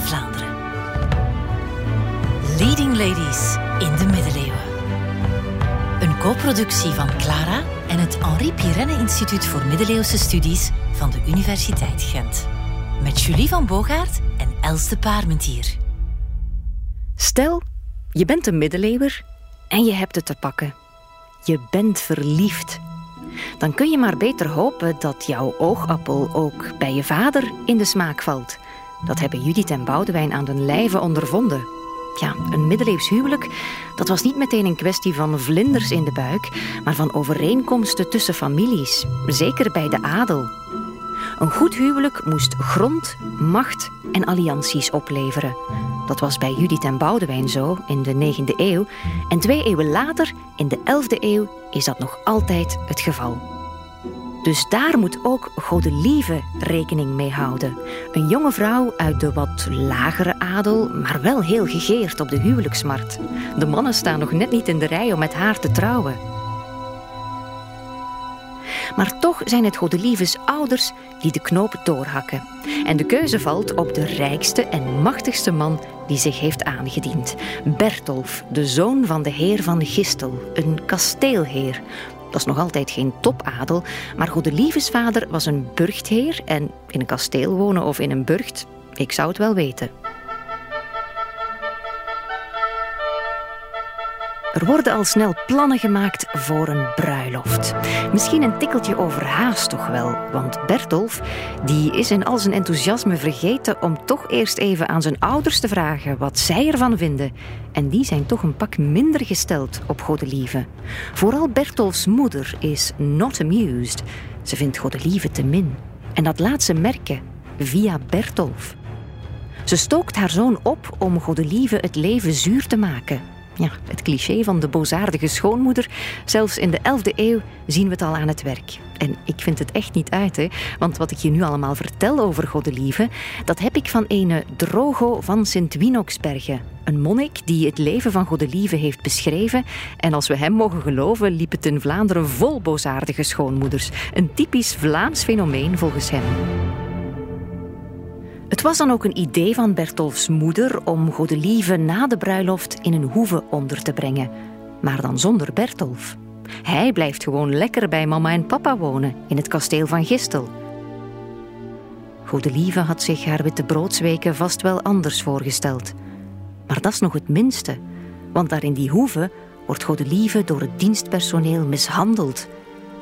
Vlaanderen. Leading Ladies in de middeleeuwen. Een co-productie van Clara en het Henri Pirenne Instituut voor Middeleeuwse Studies van de Universiteit Gent. Met Julie van Bogaert en Els de Parmentier. Stel, je bent een middeleeuwer en je hebt het te pakken. Je bent verliefd. Dan kun je maar beter hopen dat jouw oogappel ook bij je vader in de smaak valt. Dat hebben Judith en Boudewijn aan hun lijve ondervonden. Ja, een middeleeuws huwelijk, dat was niet meteen een kwestie van vlinders in de buik, maar van overeenkomsten tussen families, zeker bij de adel. Een goed huwelijk moest grond, macht en allianties opleveren. Dat was bij Judith en Boudewijn zo in de 9e eeuw. En twee eeuwen later, in de 11e eeuw, is dat nog altijd het geval. Dus daar moet ook Godelieve rekening mee houden. Een jonge vrouw uit de wat lagere adel, maar wel heel gegeerd op de huwelijksmarkt. De mannen staan nog net niet in de rij om met haar te trouwen. Maar toch zijn het Godelieves ouders die de knoop doorhakken. En de keuze valt op de rijkste en machtigste man die zich heeft aangediend. Bertolf, de zoon van de heer van Gistel, een kasteelheer. Dat is nog altijd geen topadel, maar Godelieves vader was een burchtheer en in een kasteel wonen of in een burcht, ik zou het wel weten. Er worden al snel plannen gemaakt voor een bruiloft. Misschien een tikkeltje overhaast toch wel, want Bertolf die is in al zijn enthousiasme vergeten om toch eerst even aan zijn ouders te vragen wat zij ervan vinden. En die zijn toch een pak minder gesteld op Godelieve. Vooral Bertolfs moeder is not amused. Ze vindt Godelieve te min. En dat laat ze merken via Bertolf. Ze stookt haar zoon op om Godelieve het leven zuur te maken. Ja, het cliché van de boosaardige schoonmoeder. Zelfs in de 11e eeuw zien we het al aan het werk. En ik vind het echt niet uit, hè? want wat ik je nu allemaal vertel over Godelieve, dat heb ik van ene Drogo van Sint-Winoxbergen. Een monnik die het leven van Godelieve heeft beschreven. En als we hem mogen geloven, liep het in Vlaanderen vol boosaardige schoonmoeders. Een typisch Vlaams fenomeen volgens hem. Het was dan ook een idee van Bertolfs moeder om Godelieve na de bruiloft in een hoeve onder te brengen. Maar dan zonder Bertolf. Hij blijft gewoon lekker bij mama en papa wonen in het kasteel van Gistel. Godelieve had zich haar witte broodsweken vast wel anders voorgesteld. Maar dat is nog het minste, want daar in die hoeve wordt Godelieve door het dienstpersoneel mishandeld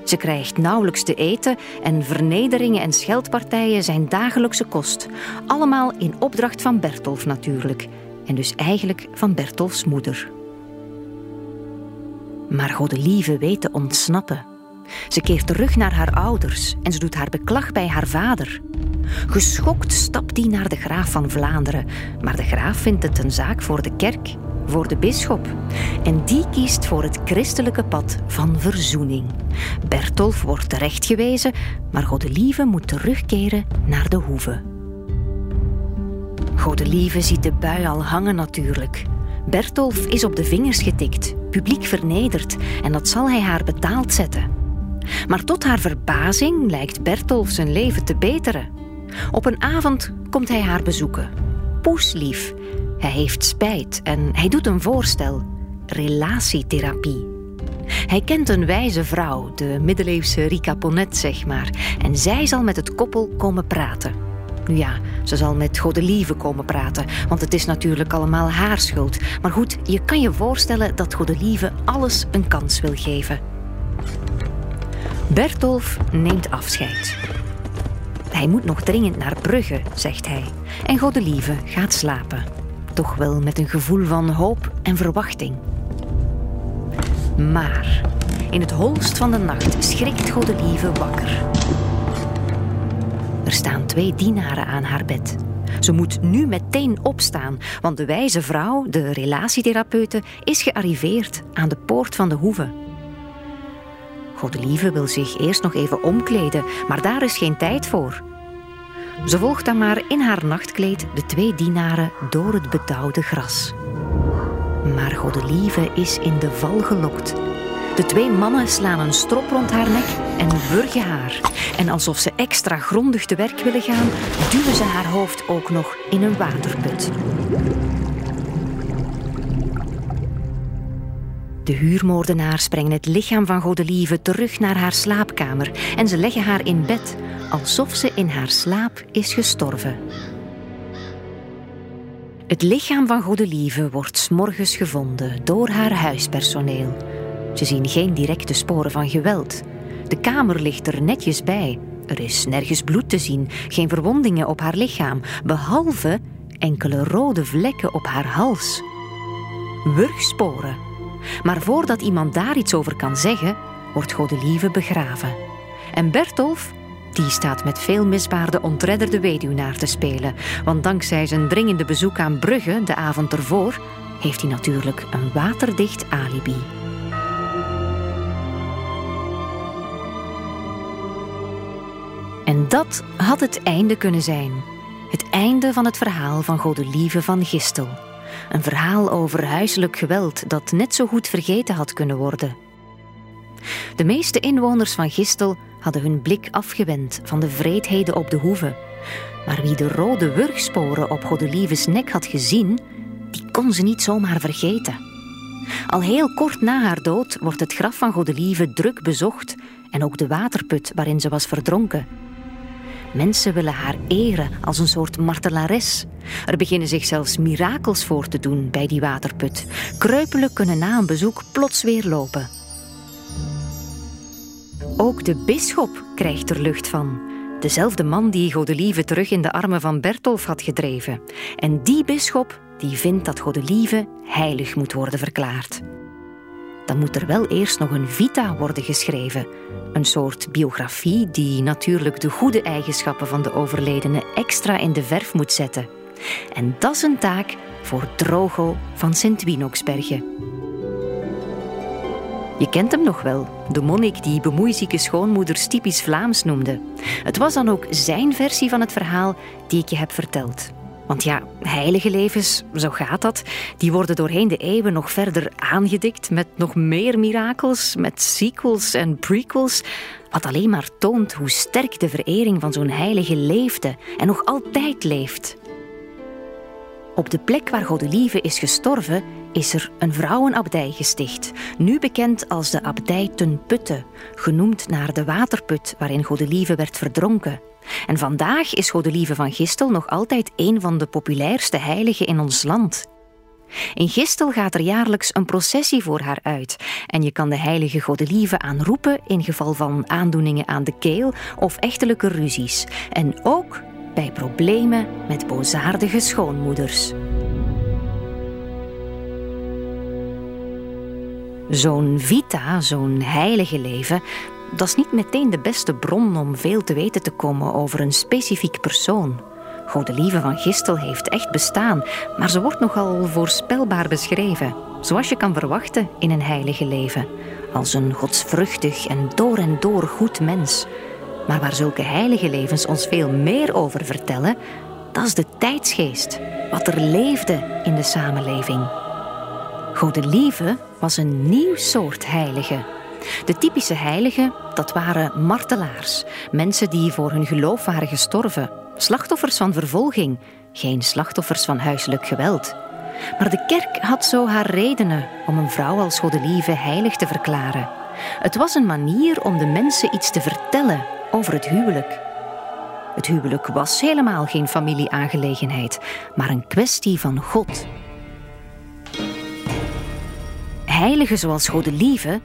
ze krijgt nauwelijks te eten en vernederingen en scheldpartijen zijn dagelijkse kost. Allemaal in opdracht van Bertolf natuurlijk. En dus eigenlijk van Bertolfs moeder. Maar Godelieve weet te ontsnappen. Ze keert terug naar haar ouders en ze doet haar beklag bij haar vader. Geschokt stapt hij naar de graaf van Vlaanderen, maar de graaf vindt het een zaak voor de kerk, voor de bisschop. En die kiest voor het christelijke pad van verzoening. Bertolf wordt terechtgewezen, maar Godelieve moet terugkeren naar de hoeve. Godelieve ziet de bui al hangen natuurlijk. Bertolf is op de vingers getikt, publiek vernederd en dat zal hij haar betaald zetten. Maar tot haar verbazing lijkt Bertolf zijn leven te beteren. Op een avond komt hij haar bezoeken. Poeslief. Hij heeft spijt en hij doet een voorstel: relatietherapie. Hij kent een wijze vrouw, de middeleeuwse Rika Ponet, zeg maar, en zij zal met het koppel komen praten. Nu ja, ze zal met Godelieve komen praten, want het is natuurlijk allemaal haar schuld. Maar goed, je kan je voorstellen dat Godelieve alles een kans wil geven. Bertolf neemt afscheid. Hij moet nog dringend naar Brugge, zegt hij. En Godelieve gaat slapen. Toch wel met een gevoel van hoop en verwachting. Maar in het holst van de nacht schrikt Godelieve wakker. Er staan twee dienaren aan haar bed. Ze moet nu meteen opstaan, want de wijze vrouw, de relatietherapeute, is gearriveerd aan de poort van de hoeve. Godelieve wil zich eerst nog even omkleden, maar daar is geen tijd voor. Ze volgt dan maar in haar nachtkleed de twee dienaren door het bedauwde gras. Maar Godelieve is in de val gelokt. De twee mannen slaan een strop rond haar nek en wurgen haar. En alsof ze extra grondig te werk willen gaan, duwen ze haar hoofd ook nog in een waterput. De huurmoordenaars brengen het lichaam van Godelieve terug naar haar slaapkamer en ze leggen haar in bed, alsof ze in haar slaap is gestorven. Het lichaam van Godelieve wordt s'morgens gevonden door haar huispersoneel. Ze zien geen directe sporen van geweld. De kamer ligt er netjes bij. Er is nergens bloed te zien, geen verwondingen op haar lichaam, behalve enkele rode vlekken op haar hals. Wurgsporen. Maar voordat iemand daar iets over kan zeggen, wordt Godelieve begraven. En Bertolf, die staat met veel misbaarde ontredderde weduwnaar te spelen. Want dankzij zijn dringende bezoek aan Brugge de avond ervoor, heeft hij natuurlijk een waterdicht alibi. En dat had het einde kunnen zijn. Het einde van het verhaal van Godelieve van Gistel. Een verhaal over huiselijk geweld dat net zo goed vergeten had kunnen worden. De meeste inwoners van Gistel hadden hun blik afgewend van de vreedheden op de hoeve. Maar wie de rode wurgsporen op Godelieves nek had gezien, die kon ze niet zomaar vergeten. Al heel kort na haar dood wordt het graf van Godelieve druk bezocht en ook de waterput waarin ze was verdronken. Mensen willen haar eren als een soort martelares. Er beginnen zich zelfs mirakels voor te doen bij die waterput. Kreupelen kunnen na een bezoek plots weer lopen. Ook de bisschop krijgt er lucht van. Dezelfde man die Godelieve terug in de armen van Bertolf had gedreven. En die bisschop die vindt dat Godelieve heilig moet worden verklaard. Dan moet er wel eerst nog een vita worden geschreven. Een soort biografie die natuurlijk de goede eigenschappen van de overledene extra in de verf moet zetten. En dat is een taak voor Drogo van Sint-Winoksbergen. Je kent hem nog wel, de monnik die bemoeizieke schoonmoeders typisch Vlaams noemde. Het was dan ook zijn versie van het verhaal die ik je heb verteld. Want ja, heilige levens, zo gaat dat, die worden doorheen de eeuwen nog verder aangedikt met nog meer mirakels, met sequels en prequels, wat alleen maar toont hoe sterk de verering van zo'n heilige leefde en nog altijd leeft. Op de plek waar Godelieve is gestorven, is er een vrouwenabdij gesticht, nu bekend als de abdij ten Putte, genoemd naar de waterput waarin Godelieve werd verdronken. En vandaag is Godelieve van Gistel nog altijd een van de populairste heiligen in ons land. In Gistel gaat er jaarlijks een processie voor haar uit en je kan de heilige Godelieve aanroepen in geval van aandoeningen aan de keel of echtelijke ruzies en ook bij problemen met boosaardige schoonmoeders. Zo'n vita, zo'n heilige leven, dat is niet meteen de beste bron om veel te weten te komen over een specifiek persoon. Godelieve van Gistel heeft echt bestaan, maar ze wordt nogal voorspelbaar beschreven, zoals je kan verwachten in een heilige leven, als een godsvruchtig en door en door goed mens. Maar waar zulke heilige levens ons veel meer over vertellen, dat is de tijdsgeest, wat er leefde in de samenleving. Godelieve was een nieuw soort heilige. De typische heiligen, dat waren martelaars, mensen die voor hun geloof waren gestorven, slachtoffers van vervolging, geen slachtoffers van huiselijk geweld. Maar de kerk had zo haar redenen om een vrouw als Godelieve heilig te verklaren. Het was een manier om de mensen iets te vertellen over het huwelijk. Het huwelijk was helemaal geen familieaangelegenheid, maar een kwestie van God. Heiligen zoals Godelieve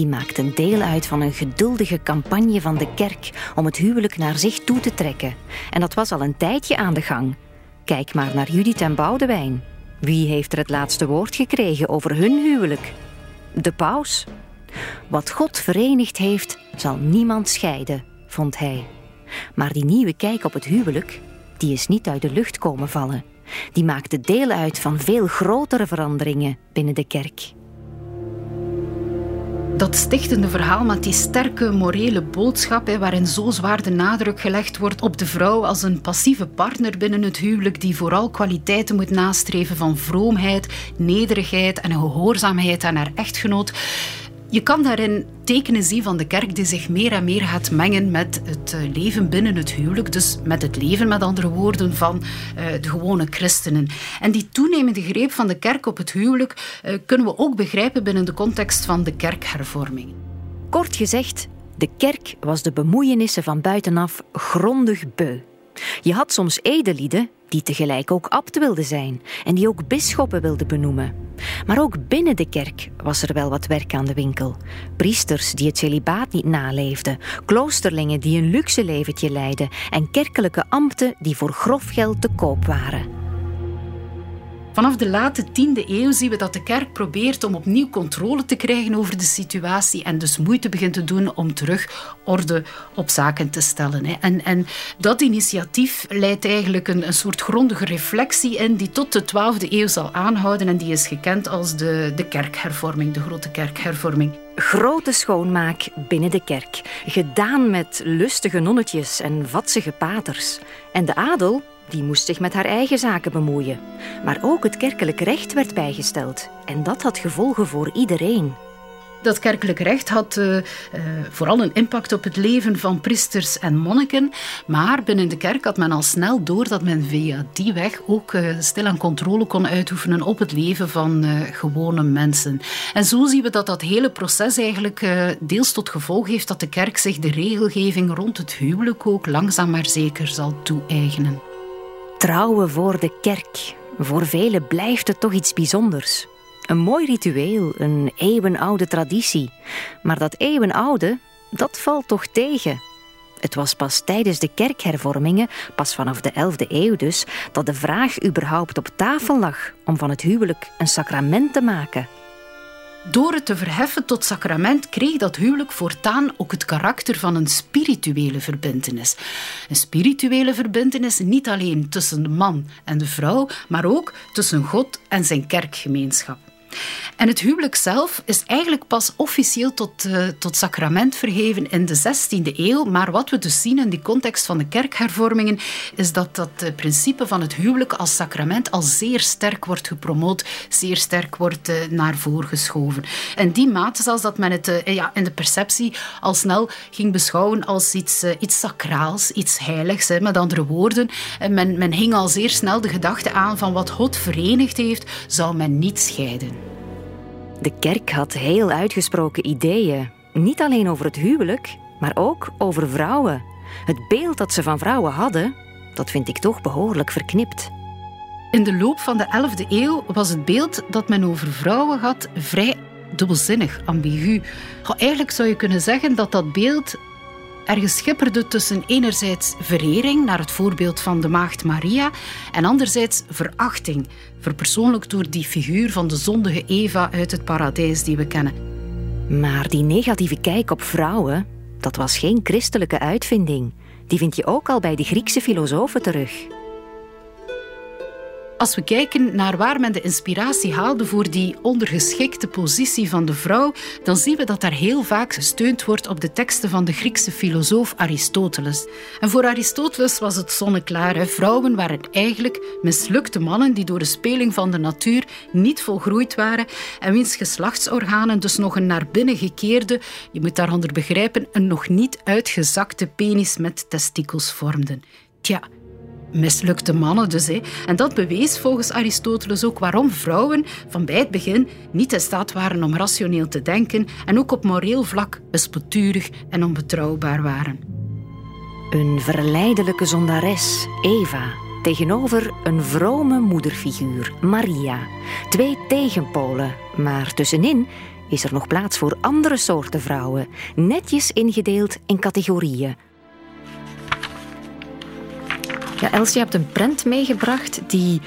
die maakten deel uit van een geduldige campagne van de kerk om het huwelijk naar zich toe te trekken. En dat was al een tijdje aan de gang. Kijk maar naar Judith en Boudewijn. Wie heeft er het laatste woord gekregen over hun huwelijk? De paus. Wat God verenigd heeft, zal niemand scheiden, vond hij. Maar die nieuwe kijk op het huwelijk, die is niet uit de lucht komen vallen. Die maakte deel uit van veel grotere veranderingen binnen de kerk dat stichtende verhaal met die sterke morele boodschap, hè, waarin zo zwaar de nadruk gelegd wordt op de vrouw als een passieve partner binnen het huwelijk, die vooral kwaliteiten moet nastreven van vroomheid, nederigheid en gehoorzaamheid aan haar echtgenoot. Je kan daarin tekenen zien van de kerk die zich meer en meer gaat mengen met het eh, leven binnen het huwelijk. Dus met het leven, met andere woorden, van uh, de gewone christenen. En die toenemende greep van de kerk op het huwelijk uh, kunnen we ook begrijpen binnen de context van de kerkhervorming. Kort gezegd, de kerk was de bemoeienissen van buitenaf grondig beu. Je had soms edelieden die tegelijk ook abt wilden zijn en die ook bisschoppen wilden benoemen. Maar ook binnen de kerk was er wel wat werk aan de winkel. Priesters die het celibaat niet naleefden, kloosterlingen die een luxe leventje leidden en kerkelijke ambten die voor grof geld te koop waren. Vanaf de late 10e eeuw zien we dat de kerk probeert om opnieuw controle te krijgen over de situatie en dus moeite begint te doen om terug orde op zaken te stellen. En, en dat initiatief leidt eigenlijk een, een soort grondige reflectie in die tot de 12e eeuw zal aanhouden en die is gekend als de, de kerkhervorming, de grote kerkhervorming. Grote schoonmaak binnen de kerk, gedaan met lustige nonnetjes en vatsige paters. En de adel die moest zich met haar eigen zaken bemoeien. Maar ook het kerkelijk recht werd bijgesteld. En dat had gevolgen voor iedereen. Dat kerkelijk recht had uh, uh, vooral een impact op het leven van priesters en monniken. Maar binnen de kerk had men al snel door dat men via die weg ook uh, stilaan controle kon uitoefenen op het leven van gewone mensen. En zo zien we dat dat hele proces eigenlijk deels tot gevolg heeft dat de kerk zich de regelgeving rond het huwelijk ook langzaam maar zeker zal toe-eigenen. Trouwen voor de kerk. Voor velen blijft het toch iets bijzonders. Een mooi ritueel, een eeuwenoude traditie. Maar dat eeuwenoude, dat valt toch tegen. Het was pas tijdens de kerkhervormingen, pas vanaf de 11e eeuw dus, dat de vraag überhaupt op tafel lag om van het huwelijk een sacrament te maken. Door het te verheffen tot sacrament kreeg dat huwelijk voortaan ook het karakter van een spirituele verbintenis. Een spirituele verbintenis niet alleen tussen de man en de vrouw, maar ook tussen God en zijn kerkgemeenschap. En het huwelijk zelf is eigenlijk pas officieel tot, uh, tot sacrament vergeven in de 16e eeuw. Maar wat we dus zien in die context van de kerkhervormingen, is dat dat principe van het huwelijk als sacrament al zeer sterk wordt gepromoot, zeer sterk wordt uh, naar voren geschoven. En die mate zelfs dat men het ja, in de perceptie al snel ging beschouwen als iets, iets sacraals, iets heiligs. Hè. Met andere woorden, men, men hing al zeer snel de gedachte aan van wat God verenigd heeft, zou men niet scheiden. De kerk had heel uitgesproken ideeën, niet alleen over het huwelijk, maar ook over vrouwen. Het beeld dat ze van vrouwen hadden, dat vind ik toch behoorlijk verknipt. In de loop van de 11e eeuw was het beeld dat men over vrouwen had vrij dubbelzinnig, ambigu. eigenlijk zou je kunnen zeggen dat dat beeld ergens schipperde tussen enerzijds verering naar het voorbeeld van de maagd Maria en anderzijds verachting, verpersoonlijkt door die figuur van de zondige Eva uit het paradijs die we kennen. Maar die negatieve kijk op vrouwen, dat was geen christelijke uitvinding. Die vind je ook al bij de Griekse filosofen terug. Als we kijken naar waar men de inspiratie haalde voor die ondergeschikte positie van de vrouw, dan zien we dat daar heel vaak gesteund wordt op de teksten van de Griekse filosoof Aristoteles. En voor Aristoteles was het zonneklaar. Vrouwen waren eigenlijk mislukte mannen die door de speling van de natuur niet volgroeid waren en wiens geslachtsorganen dus nog een naar binnen gekeerde, je moet daaronder begrijpen, een nog niet uitgezakte penis met testikels vormden. Tja, mislukte mannen dus. Hè. En dat bewees volgens Aristoteles ook waarom vrouwen van bij het begin niet in staat waren om rationeel te denken en ook op moreel vlak bespoturig en onbetrouwbaar waren. Een verleidelijke zondares, Eva, tegenover een vrome moederfiguur, Maria. Twee tegenpolen, maar tussenin is er nog plaats voor andere soorten vrouwen, netjes ingedeeld in categorieën ja, Els, je hebt een prent meegebracht die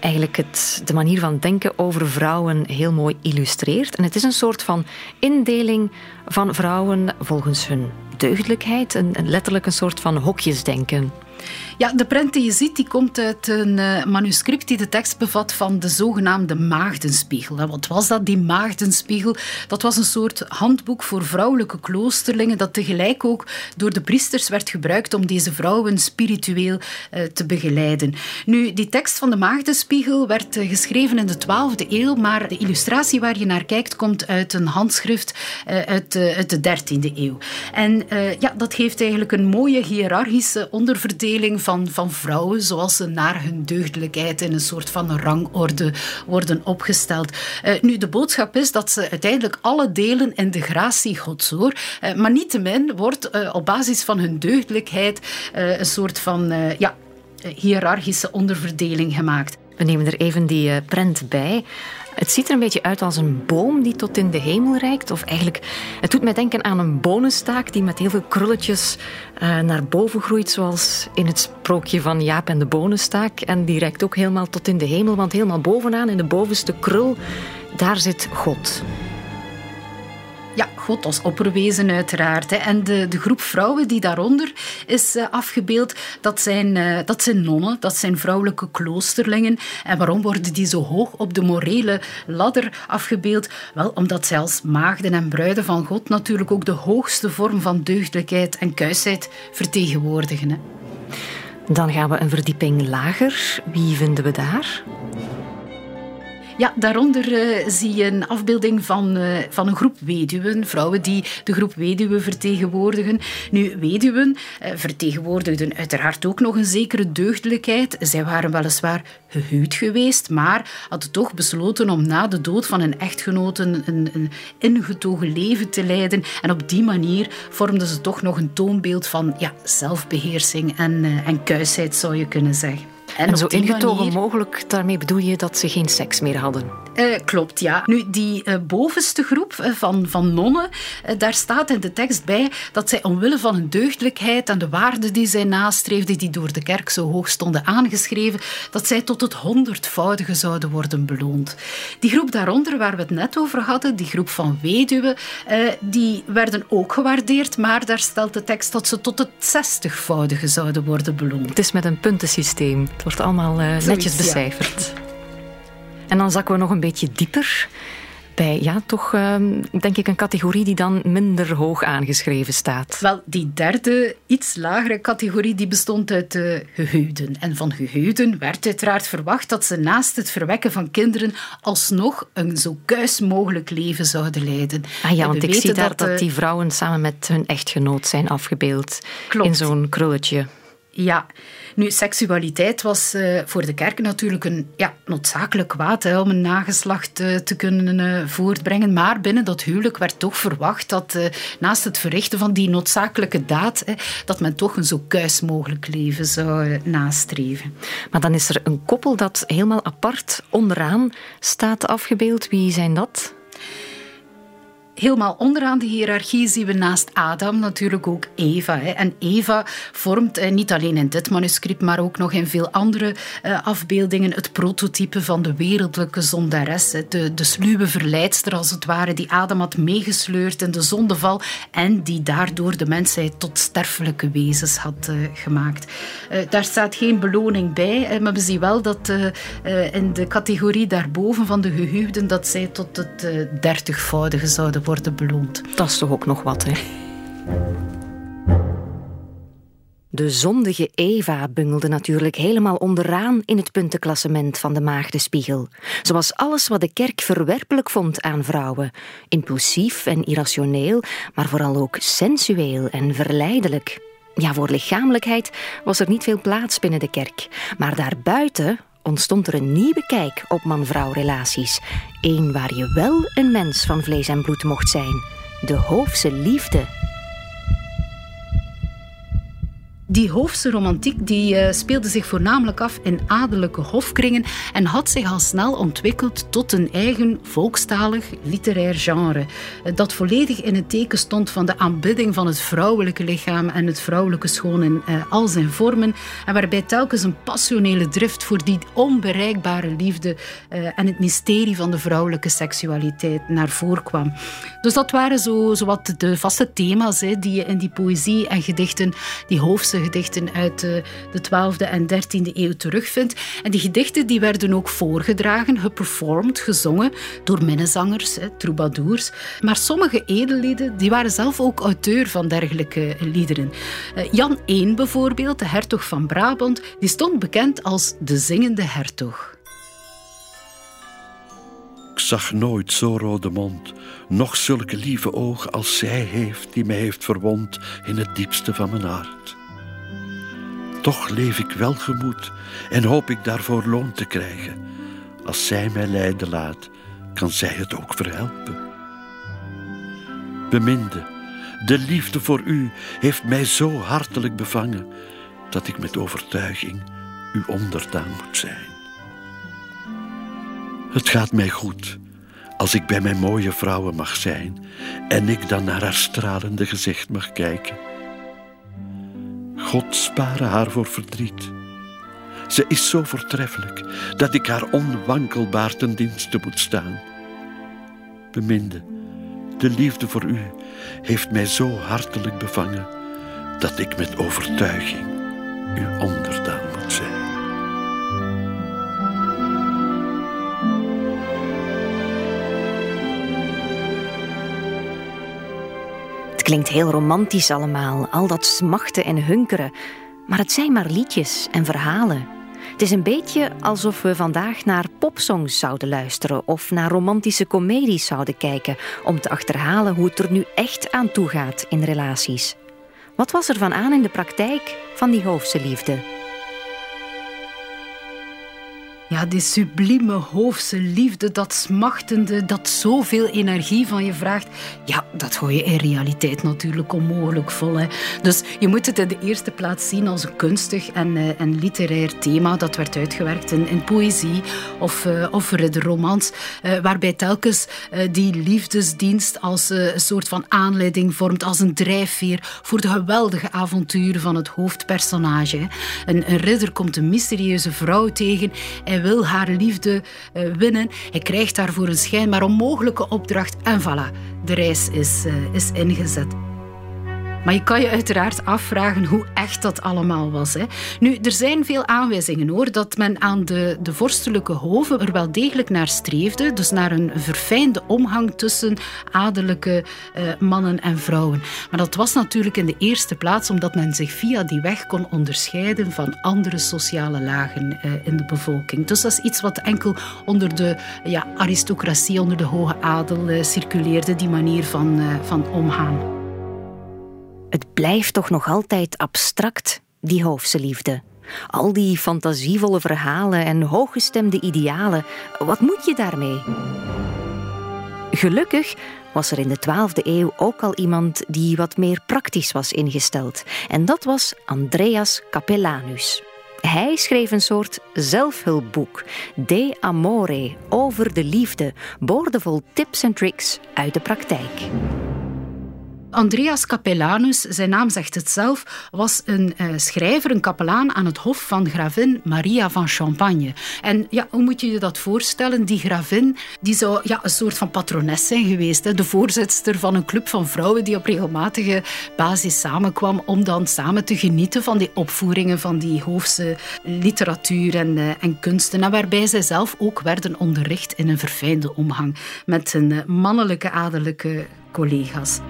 eigenlijk het, de manier van denken over vrouwen heel mooi illustreert. En het is een soort van indeling van vrouwen volgens hun deugdelijkheid, een, letterlijk een soort van hokjesdenken. Ja, de prent die je ziet, die komt uit een uh, manuscript die de tekst bevat van de zogenaamde Maagdenspiegel. En wat was dat, die Maagdenspiegel? Dat was een soort handboek voor vrouwelijke kloosterlingen dat tegelijk ook door de priesters werd gebruikt om deze vrouwen spiritueel uh, te begeleiden. Nu, die tekst van de Maagdenspiegel werd uh, geschreven in de 12e eeuw, maar de illustratie waar je naar kijkt komt uit een handschrift uit, uit, de 13e eeuw. En ja, dat geeft eigenlijk een mooie hiërarchische onderverdeling van, van vrouwen, zoals ze naar hun deugdelijkheid in een soort van rangorde worden opgesteld. Uh, nu, de boodschap is dat ze uiteindelijk alle delen in de gratie Gods hoor. Uh, maar niettemin wordt uh, op basis van hun deugdelijkheid een soort van ja, hiërarchische onderverdeling gemaakt. We nemen er even die prent bij. Het ziet er een beetje uit als een boom die tot in de hemel reikt. Of eigenlijk, het doet mij denken aan een bonenstaak die met heel veel krulletjes uh, naar boven groeit, zoals in het sprookje van Jaap en de bonenstaak. En die reikt ook helemaal tot in de hemel, want helemaal bovenaan, in de bovenste krul, daar zit God. Ja, God als opperwezen uiteraard. Hè. En de, de groep vrouwen die daaronder is uh, afgebeeld, dat zijn, uh, dat zijn nonnen, dat zijn vrouwelijke kloosterlingen. En waarom worden die zo hoog op de morele ladder afgebeeld? Wel, omdat als maagden en bruiden van God natuurlijk ook de hoogste vorm van deugdelijkheid en kuisheid vertegenwoordigen. Hè. Dan gaan we een verdieping lager. Wie vinden we daar? Ja, daaronder uh, zie je een afbeelding van, uh, van een groep weduwen, vrouwen die de groep weduwen vertegenwoordigen. Nu, weduwen uh, vertegenwoordigden uiteraard ook nog een zekere deugdelijkheid. Zij waren weliswaar gehuwd geweest, maar hadden toch besloten om na de dood van hun echtgenoten een, een ingetogen leven te leiden. En op die manier vormden ze toch nog een toonbeeld van ja, zelfbeheersing en, en kuisheid, zou je kunnen zeggen. En, zo ingetogen mogelijk, daarmee bedoel je dat ze geen seks meer hadden? Uh, klopt, ja. Nu, die uh, bovenste groep uh, van, van nonnen, daar staat in de tekst bij dat zij omwille van hun deugdelijkheid en de waarden die zij nastreefden, die door de kerk zo hoog stonden aangeschreven, dat zij tot het honderdvoudige zouden worden beloond. Die groep daaronder, waar we het net over hadden, die groep van weduwen, die werden ook gewaardeerd, maar daar stelt de tekst dat ze tot het zestigvoudige zouden worden beloond. Het is met een puntensysteem. Het wordt allemaal netjes becijferd. En dan zakken we nog een beetje dieper bij, ja, toch ehm, denk ik een categorie die dan minder hoog aangeschreven staat. Wel, die derde, iets lagere categorie, die bestond uit de gehuwden. En van gehuwden werd uiteraard verwacht dat ze naast het verwekken van kinderen alsnog een zo kuis mogelijk leven zouden leiden. Ah ja, want ik zie daar dat, dat die vrouwen samen met hun echtgenoot zijn afgebeeld. Klopt. In zo'n krulletje. Ja, nu, seksualiteit was uh, voor de kerk natuurlijk een ja, noodzakelijk kwaad om een nageslacht uh, te kunnen uh, voortbrengen. Maar binnen dat huwelijk werd toch verwacht dat naast het verrichten van die noodzakelijke daad, dat men toch een zo kuis mogelijk leven zou nastreven. Maar dan is er een koppel dat helemaal apart onderaan staat afgebeeld. Wie zijn dat? Helemaal onderaan de hiërarchie zien we naast Adam natuurlijk ook Eva. En Eva vormt eh, niet alleen in dit manuscript, maar ook nog in veel andere eh, afbeeldingen het prototype van de wereldlijke zondares. De, de sluwe verleidster als het ware, die Adam had meegesleurd in de zondeval en die daardoor de mensheid tot sterfelijke wezens had uh, gemaakt. daar staat geen beloning bij, maar we zien wel dat in de categorie daarboven van de gehuwden dat zij tot het dertigvoudige zouden worden beloond. Dat is toch ook nog wat, hè? De zondige Eva bungelde natuurlijk helemaal onderaan in het puntenklassement van de maagdenspiegel. Ze was alles wat de kerk verwerpelijk vond aan vrouwen. Impulsief en irrationeel, maar vooral ook sensueel en verleidelijk. Ja, voor lichamelijkheid was er niet veel plaats binnen de kerk. Maar daarbuiten ontstond er een nieuwe kijk op man-vrouw relaties. Eén waar je wel een mens van vlees en bloed mocht zijn. De hoofdse liefde Die Hoofse romantiek die, uh, speelde zich voornamelijk af in adellijke hofkringen en had zich al snel ontwikkeld tot een eigen volkstalig literair genre. Uh, dat volledig in het teken stond van de aanbidding van het vrouwelijke lichaam en het vrouwelijke schoon in uh, al zijn vormen. En waarbij telkens een passionele drift voor die onbereikbare liefde en het mysterie van de vrouwelijke seksualiteit naar voren kwam. Dus dat waren zo, wat de vaste thema's hè, die je in die poëzie en gedichten, die Hoofse gedichten uit de, de 12e en 13e eeuw terugvindt. En die gedichten die werden ook voorgedragen, geperformed, gezongen door minnezangers, troubadours. Maar sommige edellieden die waren zelf ook auteur van dergelijke liederen. Eh, Jan I bijvoorbeeld, de hertog van Brabant, die stond bekend als de zingende hertog. Ik zag nooit zo rode mond, nog zulke lieve ogen als zij heeft die mij heeft verwond in het diepste van mijn hart. Toch leef ik welgemoed en hoop ik daarvoor loon te krijgen. Als zij mij lijden laat, kan zij het ook verhelpen. Beminde, de liefde voor u heeft mij zo hartelijk bevangen dat ik met overtuiging uw onderdaan moet zijn. Het gaat mij goed als ik bij mijn mooie vrouwen mag zijn en ik dan naar haar stralende gezicht mag kijken. God spare haar voor verdriet. Ze is zo voortreffelijk dat ik haar onwankelbaar ten dienste moet staan. Beminde, de liefde voor u heeft mij zo hartelijk bevangen dat ik met overtuiging uw onderdaan moet zijn. Het klinkt heel romantisch allemaal, al dat smachten en hunkeren. Maar het zijn maar liedjes en verhalen. Het is een beetje alsof we vandaag naar popsongs zouden luisteren of naar romantische comedies zouden kijken om te achterhalen hoe het er nu echt aan toe gaat in relaties. Wat was er van aan in de praktijk van die hoofdse liefde? Ja, die sublieme hoofdse liefde, dat smachtende, dat zoveel energie van je vraagt. Ja, dat gooi je in realiteit natuurlijk onmogelijk vol. Hè. Dus je moet het in de eerste plaats zien als een kunstig en, uh, en literair thema dat werd uitgewerkt in, in poëzie of, uh, of ridderromans, uh, waarbij telkens die liefdesdienst als een soort van aanleiding vormt, als een drijfveer voor de geweldige avonturen van het hoofdpersonage. Een, een ridder komt een mysterieuze vrouw tegen en wil haar liefde uh, winnen. Hij krijgt daarvoor een schijnbaar onmogelijke opdracht en voilà, de reis is, uh, is ingezet. Maar je kan je uiteraard afvragen hoe echt dat allemaal was. Hè. Nu, er zijn veel aanwijzingen hoor, dat men aan de, de vorstelijke hoven er wel degelijk naar streefde. Dus naar een verfijnde omgang tussen adellijke uh, mannen en vrouwen. Maar dat was natuurlijk in de eerste plaats omdat men zich via die weg kon onderscheiden van andere sociale lagen uh, in de bevolking. Dus dat is iets wat enkel onder de ja, aristocratie, onder de hoge adel uh, circuleerde, die manier van, van omgaan. Het blijft toch nog altijd abstract, die hoofdse liefde. Al die fantasievolle verhalen en hooggestemde idealen, wat moet je daarmee? Gelukkig was er in de 12e eeuw ook al iemand die wat meer praktisch was ingesteld. En dat was Andreas Capellanus. Hij schreef een soort zelfhulpboek, De Amore, over de liefde, boordevol tips en tricks uit de praktijk. Andreas Capellanus, zijn naam zegt het zelf, was een uh, schrijver, een kapelaan aan het hof van gravin Maria van Champagne. En ja, hoe moet je je dat voorstellen? Die gravin die zou ja, een soort van patrones zijn geweest. Hè? De voorzitter van een club van vrouwen die op regelmatige basis samenkwam om dan samen te genieten van die opvoeringen van die hoofdse literatuur en, uh, en kunsten. En waarbij zij zelf ook werden onderricht in een verfijnde omgang met hun mannelijke adellijke collega's.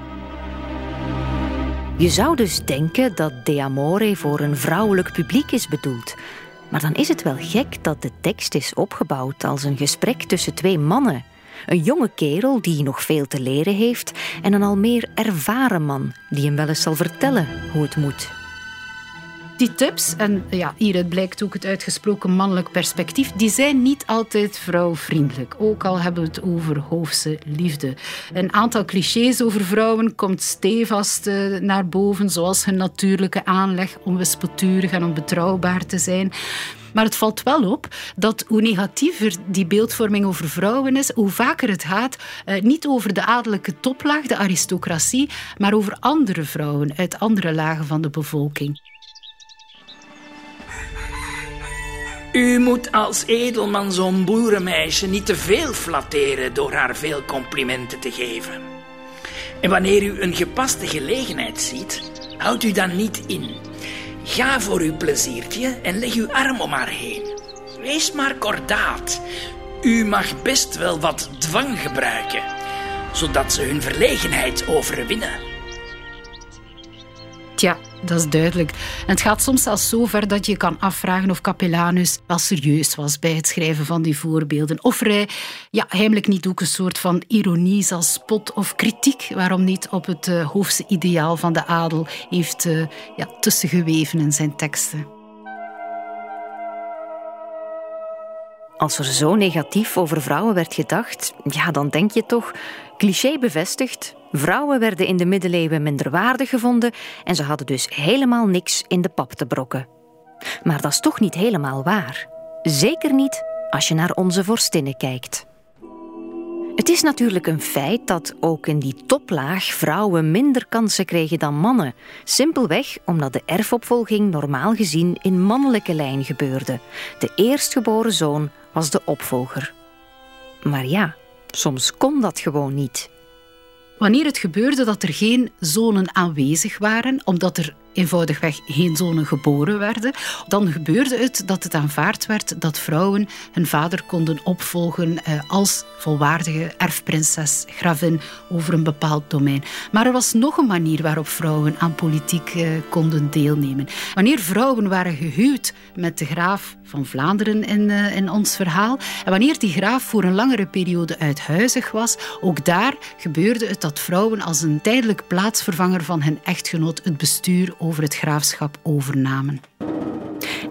Je zou dus denken dat De Amore voor een vrouwelijk publiek is bedoeld. Maar dan is het wel gek dat de tekst is opgebouwd als een gesprek tussen twee mannen. Een jonge kerel die nog veel te leren heeft en een al meer ervaren man die hem wel eens zal vertellen hoe het moet die tips, en ja, hieruit blijkt ook het uitgesproken mannelijk perspectief, die zijn niet altijd vrouwvriendelijk. Ook al hebben we het over hoofdse liefde. Een aantal clichés over vrouwen komt stevast uh, naar boven, zoals hun natuurlijke aanleg om wispelturig en onbetrouwbaar te zijn. Maar het valt wel op dat hoe negatiever die beeldvorming over vrouwen is, hoe vaker het gaat uh, niet over de adellijke toplaag, de aristocratie, maar over andere vrouwen uit andere lagen van de bevolking. U moet als edelman zo'n boerenmeisje niet te veel flatteren door haar veel complimenten te geven. En wanneer u een gepaste gelegenheid ziet, houdt u dan niet in. Ga voor uw pleziertje en leg uw arm om haar heen. Wees maar kordaat. U mag best wel wat dwang gebruiken, zodat ze hun verlegenheid overwinnen. Tja, dat is duidelijk. En het gaat soms zelfs zo ver dat je kan afvragen of Capellanus wel serieus was bij het schrijven van die voorbeelden. Of hij ja, heimelijk niet ook een soort van ironie, zoals spot of kritiek, waarom niet op het uh, hoofdse ideaal van de adel heeft uh, ja, tussengeweven in zijn teksten. Als er zo negatief over vrouwen werd gedacht, ja, dan denk je toch, cliché bevestigd, vrouwen werden in de middeleeuwen minderwaardig gevonden en ze hadden dus helemaal niks in de pap te brokken. Maar dat is toch niet helemaal waar. Zeker niet als je naar onze vorstinnen kijkt. Het is natuurlijk een feit dat ook in die toplaag vrouwen minder kansen kregen dan mannen. Simpelweg omdat de erfopvolging normaal gezien in mannelijke lijn gebeurde. De eerstgeboren zoon was de opvolger. Maar ja, soms kon dat gewoon niet. Wanneer het gebeurde dat er geen zonen aanwezig waren, omdat er eenvoudigweg geen zonen geboren werden, dan gebeurde het dat het aanvaard werd dat vrouwen hun vader konden opvolgen eh, als volwaardige erfprinses, gravin over een bepaald domein. Maar er was nog een manier waarop vrouwen aan politiek eh, konden deelnemen. Wanneer vrouwen waren gehuwd met de graaf van Vlaanderen in, uh, in ons verhaal, en wanneer die graaf voor een langere periode uithuizig was, ook daar gebeurde het dat vrouwen als een tijdelijk plaatsvervanger van hun echtgenoot het bestuur over het graafschap overnamen.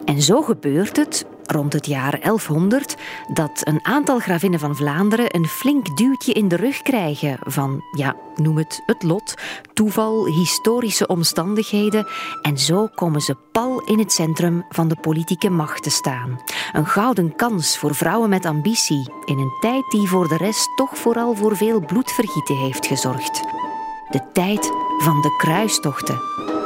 En zo gebeurt het rond het jaar 1100 dat een aantal gravinnen van Vlaanderen een flink duwtje in de rug krijgen van, ja, noem het het lot, toeval, historische omstandigheden en zo komen ze pal in het centrum van de politieke macht te staan. Een gouden kans voor vrouwen met ambitie in een tijd die voor de rest toch vooral voor veel bloedvergieten heeft gezorgd. De tijd van de kruistochten.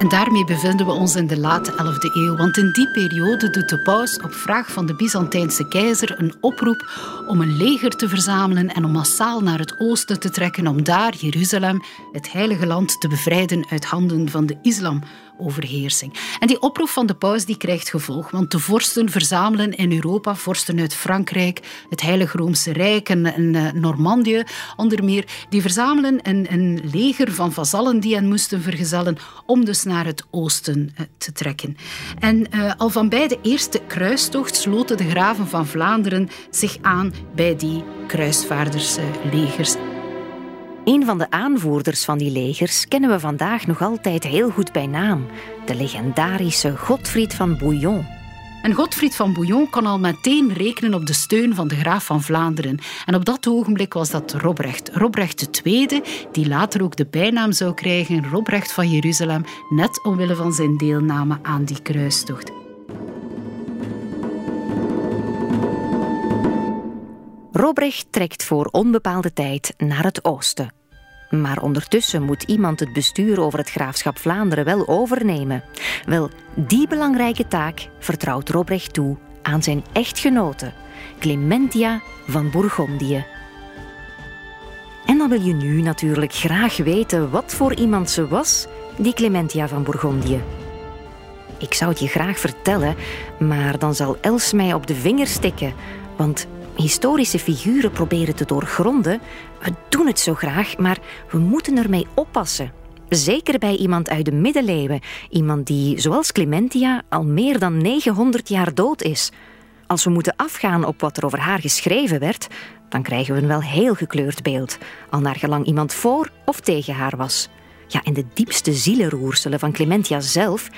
En daarmee bevinden we ons in de late 11e eeuw, want in die periode doet de paus op vraag van de Byzantijnse keizer een oproep om een leger te verzamelen en om massaal naar het oosten te trekken om daar Jeruzalem, het heilige land, te bevrijden uit handen van de islam overheersing. En die oproep van de paus die krijgt gevolg, want de vorsten verzamelen in Europa, vorsten uit Frankrijk, het Heilige Roomse Rijk en, en uh, Normandië onder meer, die verzamelen een, een leger van vazallen die hen moesten vergezellen om dus naar het oosten uh, te trekken. En uh, al van bij de eerste kruistocht sloten de graven van Vlaanderen zich aan bij die kruisvaarderslegers. Een van de aanvoerders van die legers kennen we vandaag nog altijd heel goed bij naam: de legendarische Godfried van Bouillon. En Godfried van Bouillon kon al meteen rekenen op de steun van de graaf van Vlaanderen. En op dat ogenblik was dat Robrecht. Robrecht II, die later ook de bijnaam zou krijgen Robrecht van Jeruzalem, net omwille van zijn deelname aan die kruistocht. Robrecht trekt voor onbepaalde tijd naar het oosten. Maar ondertussen moet iemand het bestuur over het graafschap Vlaanderen wel overnemen. Wel, die belangrijke taak vertrouwt Robrecht toe aan zijn echtgenote, Clementia van Bourgondië. En dan wil je nu natuurlijk graag weten wat voor iemand ze was, die Clementia van Bourgondië. Ik zou het je graag vertellen, maar dan zal Els mij op de vinger stikken, want historische figuren proberen te doorgronden. We doen het zo graag, maar we moeten ermee oppassen. Zeker bij iemand uit de middeleeuwen, iemand die, zoals Clementia, al meer dan 900 jaar dood is. Als we moeten afgaan op wat er over haar geschreven werd, dan krijgen we een wel heel gekleurd beeld, al naar gelang iemand voor of tegen haar was. Ja, en de diepste zielenroerselen van Clementia zelf,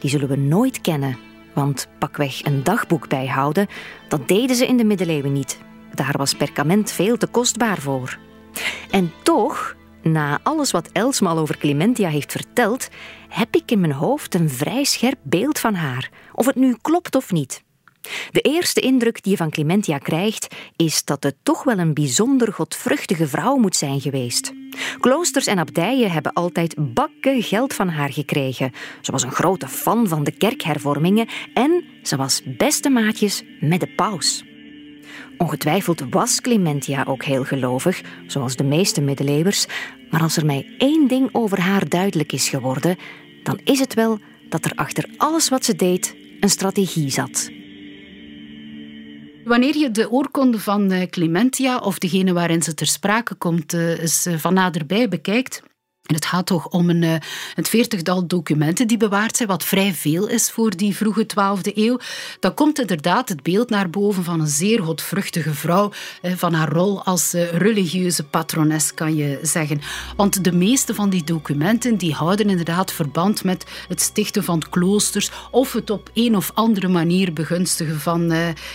die zullen we nooit kennen. Want pakweg een dagboek bijhouden, dat deden ze in de middeleeuwen niet. Daar was perkament veel te kostbaar voor. En toch, na alles wat Els me al over Clementia heeft verteld, heb ik in mijn hoofd een vrij scherp beeld van haar, of het nu klopt of niet. De eerste indruk die je van Clementia krijgt, is dat het toch wel een bijzonder godvruchtige vrouw moet zijn geweest. Kloosters en abdijen hebben altijd bakken geld van haar gekregen. Ze was een grote fan van de kerkhervormingen en ze was beste maatjes met de paus. Ongetwijfeld was Clementia ook heel gelovig, zoals de meeste middeleeuwers, maar als er mij één ding over haar duidelijk is geworden, dan is het wel dat er achter alles wat ze deed een strategie zat. Wanneer je de oorkonde van eh, Clementia, of degene waarin ze ter sprake komt, eh, eens eh, van naderbij bekijkt, en het gaat toch om een, eh, veertigtal documenten die bewaard zijn, wat vrij veel is voor die vroege 12e eeuw. Dan komt inderdaad het beeld naar boven van een zeer godvruchtige vrouw, eh, van haar rol als eh, religieuze patrones, kan je zeggen. Want de meeste van die documenten die houden inderdaad verband met het stichten van kloosters of het op een of andere manier begunstigen van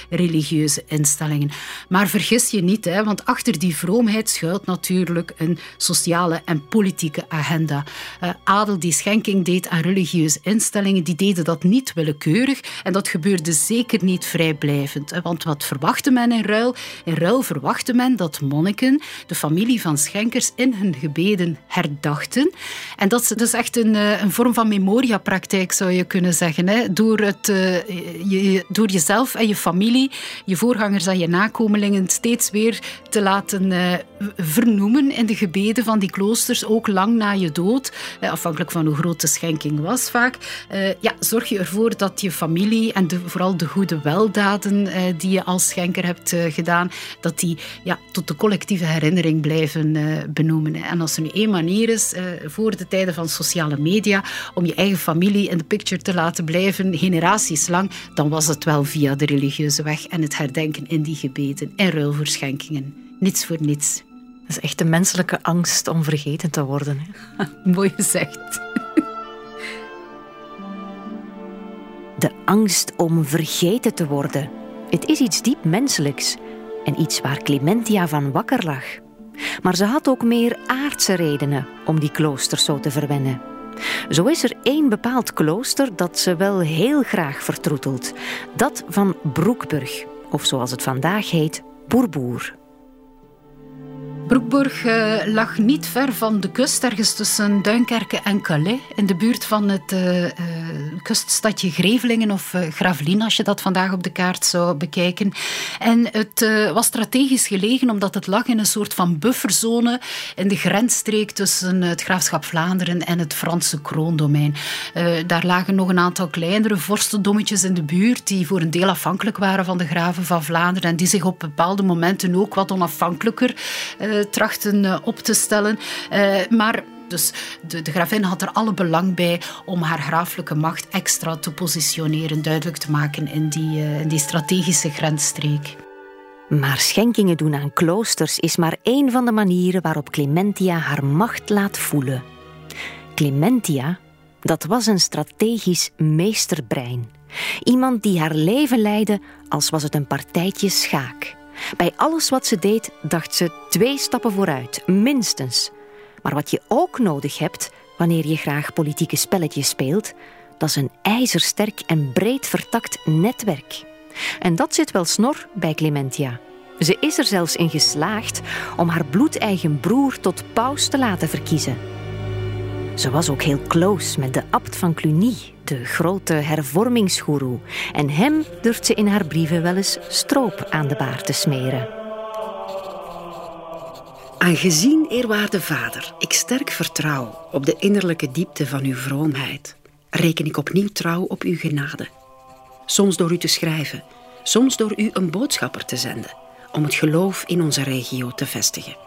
religieuze instellingen. Maar vergis je niet, want achter die vroomheid schuilt natuurlijk een sociale en politieke agenda. Uh, adel die schenking deed aan religieuze instellingen, die deden dat niet willekeurig en dat gebeurde zeker niet vrijblijvend. Want wat verwachtte men in ruil? In ruil verwachtte men dat monniken de familie van schenkers in hun gebeden herdachten. En dat is dus echt een, eh, een vorm van memoriapraktijk, zou je kunnen zeggen. Hè? Door, het, door jezelf en je familie, je voorgangers en je nakomelingen steeds weer te laten uh, vernoemen in de gebeden van die kloosters, ook lang na je dood, eh, afhankelijk van hoe groot de schenking was vaak, eh, ja, zorg je ervoor dat je familie en vooral de goede weldaden eh, die je als schenker hebt gedaan, dat die ja, tot de collectieve herinnering blijven benoemen. En als er nu één manier is, voor de tijden van sociale media, om je eigen familie in de picture te laten blijven, generaties lang, dan was het wel via de religieuze weg en het herdenken in die gebeden en ruilverschenkingen. Niets voor niets. Is echt de menselijke angst om vergeten te worden. Mooi gezegd. De angst om vergeten te worden. Het is iets diep menselijks en iets waar Clementia van wakker lag. Maar ze had ook meer aardse redenen om die kloosters zo te verwennen. Zo is er één bepaald klooster dat ze wel heel graag vertroetelt. Dat van Broekburg, of zoals het vandaag heet, Boerboer. Broekburg uh, lag niet ver van de kust, ergens tussen Duinkerke en Calais, in de buurt van het uh, uh, kuststadje Grevelingen of Gravelines, als je dat vandaag op de kaart zou bekijken. En het was strategisch gelegen omdat het lag in een soort van bufferzone in de grensstreek tussen het graafschap Vlaanderen en het Franse kroondomein. daar lagen nog een aantal kleinere vorstendommetjes in de buurt die voor een deel afhankelijk waren van de graven van Vlaanderen en die zich op bepaalde momenten ook wat onafhankelijker eh, trachten eh, op te stellen. Eh, maar dus de, de, gravin had er alle belang bij om haar graaflijke macht extra te positioneren, duidelijk te maken in die, in die strategische grensstreek. Maar schenkingen doen aan kloosters is maar één van de manieren waarop Clementia haar macht laat voelen. Clementia, dat was een strategisch meesterbrein. Iemand die haar leven leidde als was het een partijtje schaak. Bij alles wat ze deed, dacht ze twee stappen vooruit, minstens. Maar wat je ook nodig hebt wanneer je graag politieke spelletjes speelt, dat is een ijzersterk en breed vertakt netwerk. En dat zit wel snor bij Clementia. Ze is er zelfs in geslaagd om haar bloedeigen broer tot paus te laten verkiezen. Ze was ook heel close met de abt van Cluny, de grote hervormingsgoeroe. En hem durft ze in haar brieven wel eens stroop aan de baard te smeren. Aangezien, eerwaarde vader, ik sterk vertrouw op de innerlijke diepte van uw vroomheid, reken ik opnieuw trouw op uw genade. Soms door u te schrijven, soms door u een boodschapper te zenden, om het geloof in onze regio te vestigen.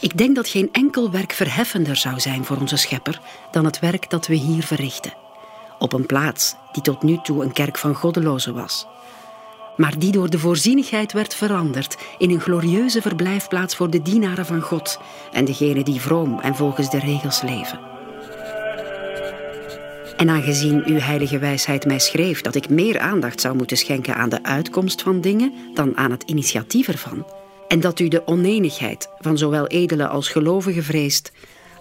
Ik denk dat geen enkel werk verheffender zou zijn voor onze schepper dan het werk dat we hier verrichten. Op een plaats die tot nu toe een kerk van goddelozen was. Maar die door de voorzienigheid werd veranderd in een glorieuze verblijfplaats voor de dienaren van God en degenen die vroom en volgens de regels leven. En aangezien uw heilige wijsheid mij schreef dat ik meer aandacht zou moeten schenken aan de uitkomst van dingen dan aan het initiatief ervan, en dat u de onenigheid van zowel edele als gelovigen vreest,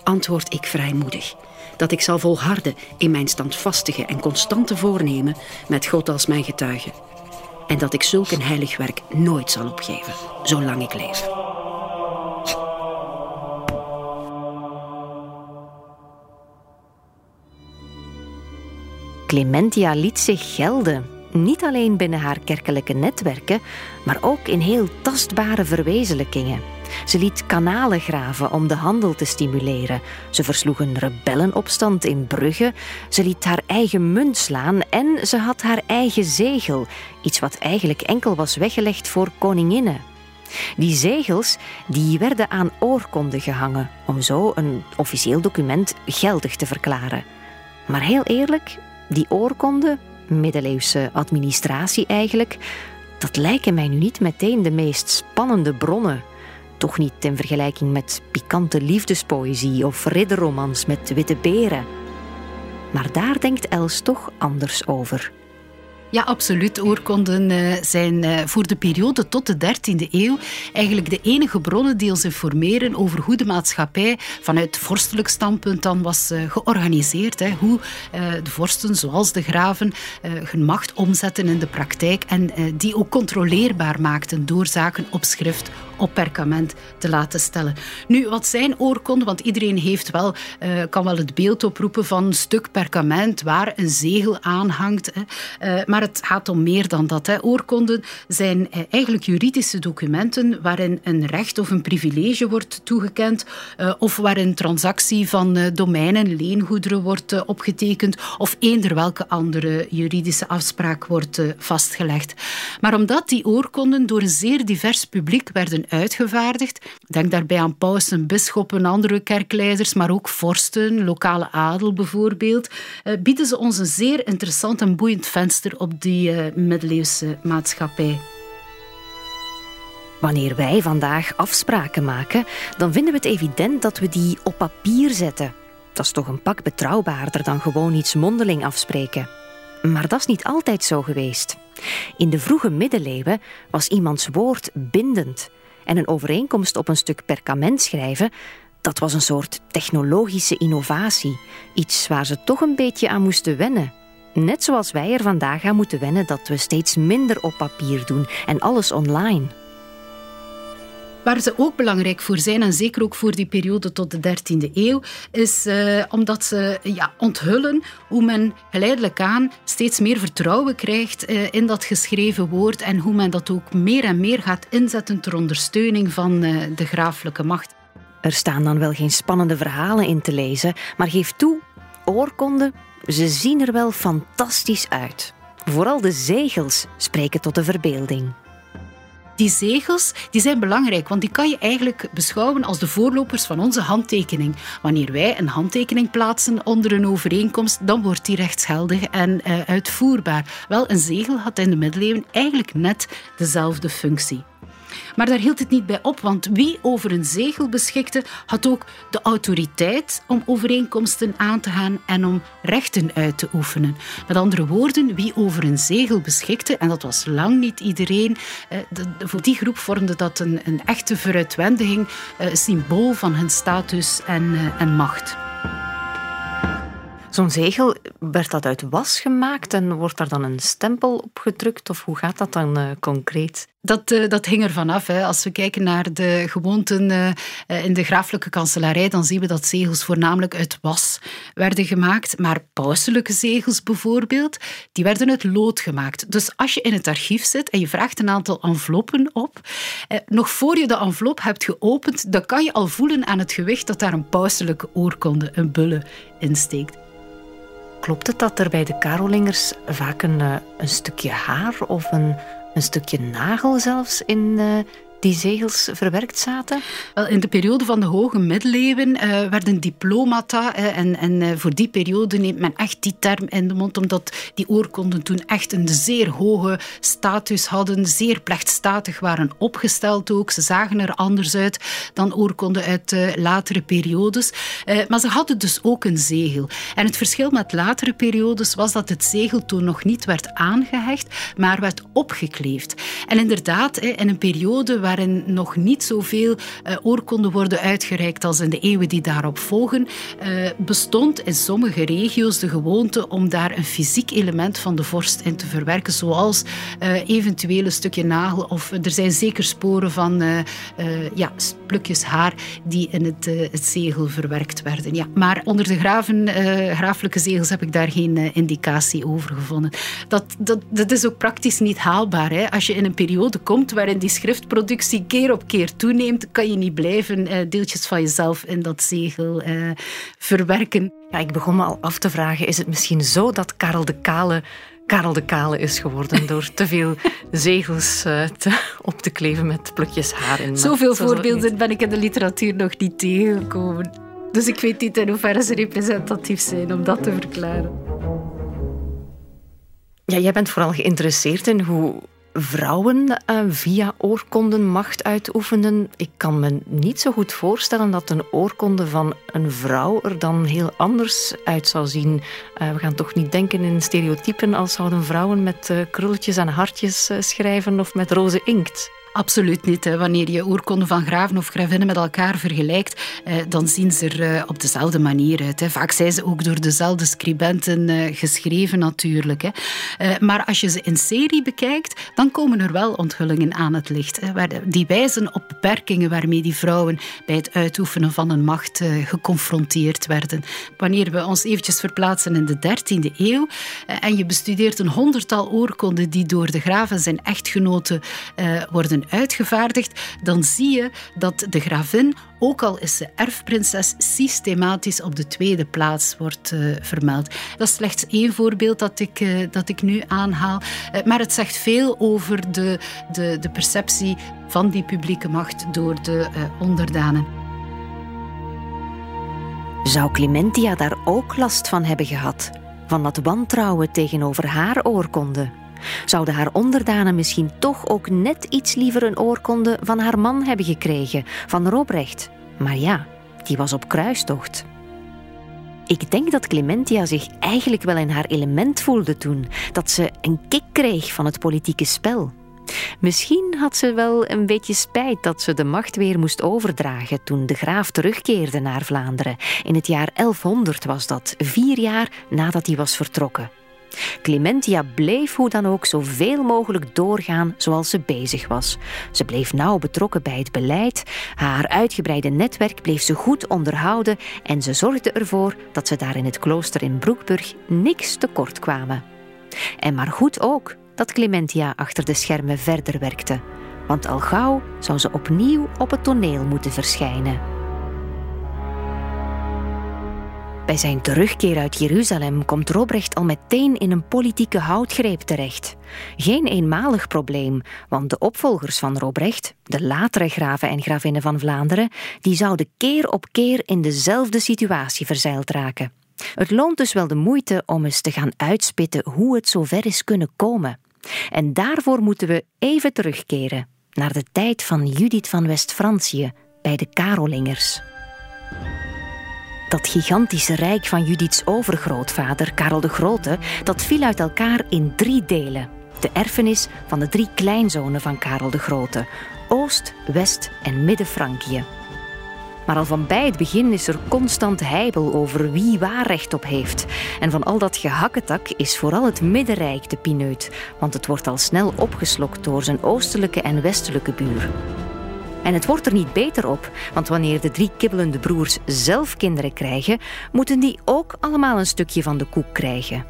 antwoord ik vrijmoedig dat ik zal volharden in mijn standvastige en constante voornemen met God als mijn getuige. En dat ik zulk een heilig werk nooit zal opgeven, zolang ik leef. Clementia liet zich gelden Niet alleen binnen haar kerkelijke netwerken, maar ook in heel tastbare verwezenlijkingen. Ze liet kanalen graven om de handel te stimuleren. Ze versloeg een rebellenopstand in Brugge. Ze liet haar eigen munt slaan en ze had haar eigen zegel. Iets wat eigenlijk enkel was weggelegd voor koninginnen. Die zegels die werden aan oorkonden gehangen om zo een officieel document geldig te verklaren. Maar heel eerlijk, die oorkonden, middeleeuwse administratie eigenlijk, dat lijken mij nu niet meteen de meest spannende bronnen. Toch niet in vergelijking met pikante liefdespoëzie of ridderromans met witte beren. Maar daar denkt Els toch anders over. Ja, absoluut. Oorkonden uh, zijn uh, voor de periode tot de 13e eeuw eigenlijk de enige bronnen die ons informeren over hoe de maatschappij vanuit vorstelijk standpunt dan was uh, georganiseerd. Hoe de vorsten, zoals de graven, hun macht omzetten in de praktijk en die ook controleerbaar maakten door zaken op schrift, op perkament te laten stellen. Nu, wat zijn oorkonden? Want iedereen heeft wel, kan wel het beeld oproepen van een stuk perkament waar een zegel aan hangt. Maar maar het gaat om meer dan dat. Hè. Oorkonden zijn eh, eigenlijk juridische documenten waarin een recht of een privilege wordt toegekend uh, of waarin transactie van uh, domeinen, leengoederen wordt opgetekend of eender welke andere juridische afspraak wordt vastgelegd. Maar omdat die oorkonden door een zeer divers publiek werden uitgevaardigd, denk daarbij aan pausen, bisschoppen, andere kerkleiders, maar ook vorsten, lokale adel bijvoorbeeld, bieden ze ons een zeer interessant en boeiend venster op op die uh, middeleeuwse maatschappij. Wanneer wij vandaag afspraken maken, dan vinden we het evident dat we die op papier zetten. Dat is toch een pak betrouwbaarder dan gewoon iets mondeling afspreken. Maar dat is niet altijd zo geweest. In de vroege middeleeuwen was iemands woord bindend. En een overeenkomst op een stuk perkament schrijven, dat was een soort technologische innovatie. Iets waar ze toch een beetje aan moesten wennen. Net zoals wij er vandaag aan moeten wennen dat we steeds minder op papier doen en alles online. Waar ze ook belangrijk voor zijn, en zeker ook voor die periode tot de 13e eeuw, is uh, omdat ze ja, onthullen hoe men geleidelijk aan steeds meer vertrouwen krijgt uh, in dat geschreven woord en hoe men dat ook meer en meer gaat inzetten ter ondersteuning van uh, de graaflijke macht. Er staan dan wel geen spannende verhalen in te lezen, maar geef toe, oorkonden ze zien er wel fantastisch uit. Vooral de zegels spreken tot de verbeelding. Die zegels die zijn belangrijk, want die kan je eigenlijk beschouwen als de voorlopers van onze handtekening. Wanneer wij een handtekening plaatsen onder een overeenkomst, dan wordt die rechtsgeldig en uh, uitvoerbaar. Wel, een zegel had in de middeleeuwen eigenlijk net dezelfde functie. Maar daar hield het niet bij op, want wie over een zegel beschikte, had ook de autoriteit om overeenkomsten aan te gaan en om rechten uit te oefenen. Met andere woorden, wie over een zegel beschikte, en dat was lang niet iedereen, eh, voor die groep vormde dat een, een echte vooruitwendiging, een eh, symbool van hun status en, eh, en macht. Zo'n zegel, werd dat uit was gemaakt en wordt daar dan een stempel op gedrukt? Of hoe gaat dat dan uh, concreet? Dat, uh, dat hing ervan af. Hè. Als we kijken naar de gewoonten uh, in de graaflijke kanselarij, dan zien we dat zegels voornamelijk uit was werden gemaakt. Maar pauselijke zegels bijvoorbeeld, die werden uit lood gemaakt. Dus als je in het archief zit en je vraagt een aantal enveloppen op, nog voor je de envelop hebt geopend, dan kan je al voelen aan het gewicht dat daar een pauselijke oorkonde, een bulle, in steekt. Klopt het dat er bij de Karolingers vaak een, eh, een stukje haar of een, een stukje nagel zelfs in uh, die zegels verwerkt zaten? Wel, in de periode van de hoge middeleeuwen uh, werden diplomata. En en uh, voor die periode neemt men echt die term in de mond, omdat die oorkonden toen echt een zeer hoge status hadden, zeer plechtstatig waren opgesteld ook. Ze zagen er anders uit dan oorkonden uit latere periodes. maar ze hadden dus ook een zegel. En het verschil met latere periodes was dat het zegel toen nog niet werd aangehecht, maar werd opgekleefd. En inderdaad, in een periode waarin nog niet zoveel uh, oorkonden worden uitgereikt als in de eeuwen die daarop volgen, uh, bestond in sommige regio's de gewoonte om daar een fysiek element van de vorst in te verwerken, zoals uh, eventueel een stukje nagel of er zijn zeker sporen van ja, plukjes haar die in het, het zegel verwerkt werden. Ja, maar onder de graven, graaflijke zegels heb ik daar geen indicatie over gevonden. Dat, dat, dat is ook praktisch niet haalbaar. Hè. Als je in een periode komt waarin die schriftproductie keer op keer toeneemt, kan je niet blijven uh, deeltjes van jezelf in dat zegel uh, verwerken. Ja, ik begon me al af te vragen, is het misschien zo dat Karel de Kale Karel de Kale is geworden door te veel zegels uh, te, op te kleven met plukjes haar in. Zoveel voorbeelden ben ik in de literatuur nog niet tegengekomen. Dus ik weet niet in hoeverre ze representatief zijn om dat te verklaren. Ja, jij bent vooral geïnteresseerd in hoe vrouwen uh, via oorkonden macht uitoefenen. Ik kan me niet zo goed voorstellen dat een oorkonde van een vrouw er dan heel anders uit zou zien. Uh, we gaan toch niet denken in stereotypen als zouden vrouwen met uh, krulletjes en hartjes schrijven of met roze inkt. Absoluut niet. Hè. Wanneer je oorkonden van graven of gravinnen met elkaar vergelijkt, eh, dan zien ze er eh, op dezelfde manier uit. Hè. Vaak zijn ze ook door dezelfde scribenten eh, geschreven natuurlijk. Hè. Eh, maar als je ze in serie bekijkt, dan komen er wel onthullingen aan het licht. Hè, die wijzen op beperkingen waarmee die vrouwen bij het uitoefenen van een macht eh, geconfronteerd werden. Wanneer we ons eventjes verplaatsen in de 13e eeuw en je bestudeert een honderdtal oorkonden die door de graven zijn echtgenoten worden uitgevaardigd, dan zie je dat de gravin, ook al is ze erfprinses, systematisch op de tweede plaats wordt uh, vermeld. Dat is slechts één voorbeeld dat ik, uh, dat ik nu aanhaal. Uh, maar het zegt veel over de, de, de perceptie van die publieke macht door de onderdanen. Zou Clementia daar ook last van hebben gehad? Van dat wantrouwen tegenover haar oorkonde? Zouden haar onderdanen misschien toch ook net iets liever een oorkonde van haar man hebben gekregen, van Robrecht? Maar ja, die was op kruistocht. Ik denk dat Clementia zich eigenlijk wel in haar element voelde toen, dat ze een kick kreeg van het politieke spel. Misschien had ze wel een beetje spijt dat ze de macht weer moest overdragen toen de graaf terugkeerde naar Vlaanderen. In het jaar 1100 was dat, vier jaar nadat hij was vertrokken. Clementia bleef hoe dan ook zoveel mogelijk doorgaan zoals ze bezig was. Ze bleef nauw betrokken bij het beleid, haar uitgebreide netwerk bleef ze goed onderhouden en ze zorgde ervoor dat ze daar in het klooster in Broekburg niks tekort kwamen. En maar goed ook dat Clementia achter de schermen verder werkte, want al gauw zou ze opnieuw op het toneel moeten verschijnen. Bij zijn terugkeer uit Jeruzalem komt Robrecht al meteen in een politieke houtgreep terecht. Geen eenmalig probleem, want de opvolgers van Robrecht, de latere graven en gravinnen van Vlaanderen, die zouden keer op keer in dezelfde situatie verzeild raken. Het loont dus wel de moeite om eens te gaan uitspitten hoe het zover is kunnen komen. En daarvoor moeten we even terugkeren naar de tijd van Judith van West-Francië bij de Karolingers. Dat gigantische rijk van Judiths overgrootvader, Karel de Grote, dat viel uit elkaar in drie delen. De erfenis van de drie kleinzonen van Karel de Grote: Oost, West en Midden-Frankië. Maar al van bij het begin is er constant heibel over wie waar recht op heeft. En van al dat gehakketak is vooral het Middenrijk de pineut, want het wordt al snel opgeslokt door zijn oostelijke en westelijke buur. En het wordt er niet beter op, want wanneer de drie kibbelende broers zelf kinderen krijgen, moeten die ook allemaal een stukje van de koek krijgen.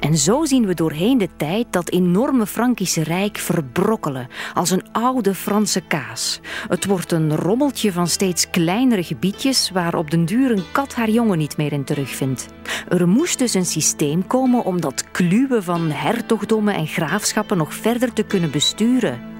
En zo zien we doorheen de tijd dat enorme Frankische rijk verbrokkelen als een oude Franse kaas. Het wordt een rommeltje van steeds kleinere gebiedjes waar op den duur een kat haar jongen niet meer in terugvindt. Er moest dus een systeem komen om dat kluwen van hertogdommen en graafschappen nog verder te kunnen besturen.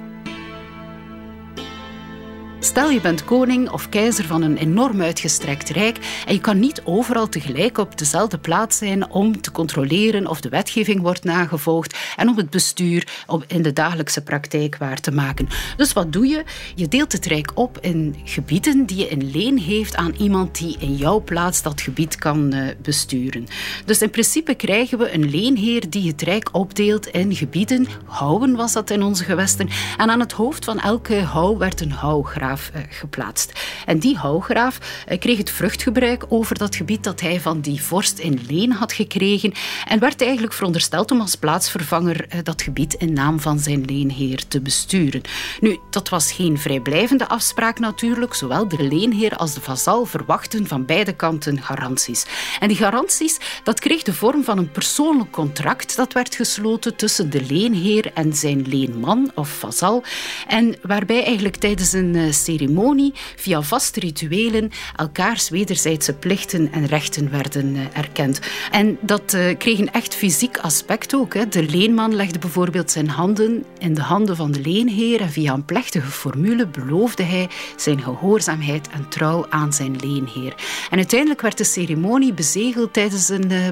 Stel je bent koning of keizer van een enorm uitgestrekt rijk en je kan niet overal tegelijk op dezelfde plaats zijn om te controleren of de wetgeving wordt nagevolgd en om het bestuur in de dagelijkse praktijk waar te maken. Dus wat doe je? Je deelt het rijk op in gebieden die je in leen heeft aan iemand die in jouw plaats dat gebied kan eh, besturen. Dus in principe krijgen we een leenheer die het rijk opdeelt in gebieden. Houwen was dat in onze gewesten. En aan het hoofd van elke houw werd een houwgraaf eh, geplaatst. En die houwgraaf eh, kreeg het vruchtgebruik over dat gebied dat hij van die vorst in leen had gekregen en werd eigenlijk verondersteld om als plaatsvervanger dat gebied in naam van zijn leenheer te besturen. Nu, dat was geen vrijblijvende afspraak natuurlijk. Zowel de leenheer als de vazal verwachten van beide kanten garanties. En die garanties, dat kreeg de vorm van een persoonlijk contract dat werd gesloten tussen de leenheer en zijn leenman of vazal. En waarbij eigenlijk tijdens een eh, ceremonie via vaste rituelen elkaars wederzijdse plichten en rechten werden eh, erkend. En dat uh, kreeg een echt fysiek aspect ook. De leenman legde bijvoorbeeld zijn handen in de handen van de leenheer en via een plechtige formule beloofde hij zijn gehoorzaamheid en trouw aan zijn leenheer. En uiteindelijk werd de ceremonie bezegeld tijdens een uh,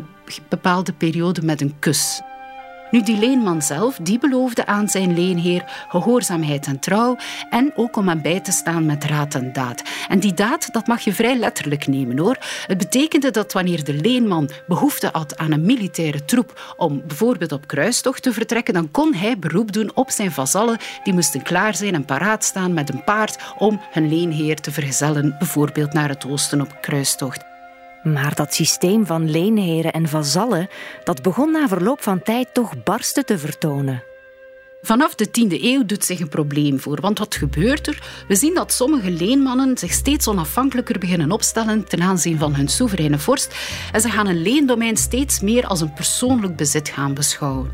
bepaalde periode met een kus. Nu, die leenman zelf, die beloofde aan zijn leenheer gehoorzaamheid en trouw en ook om hem bij te staan met raad en daad. En die daad, dat mag je vrij letterlijk nemen hoor. Het betekende dat wanneer de leenman behoefte had aan een militaire troep om bijvoorbeeld op kruistocht te vertrekken, dan kon hij beroep doen op zijn vazallen. Die moesten klaar zijn en paraat staan met een paard om hun leenheer te vergezellen, bijvoorbeeld naar het oosten op kruistocht. Maar dat systeem van leenheren en vazallen, dat begon na verloop van tijd toch barsten te vertonen. Vanaf de 10e eeuw doet zich een probleem voor. Want wat gebeurt er? We zien dat sommige leenmannen zich steeds onafhankelijker beginnen opstellen ten aanzien van hun soevereine vorst. En ze gaan een leendomein steeds meer als een persoonlijk bezit gaan beschouwen.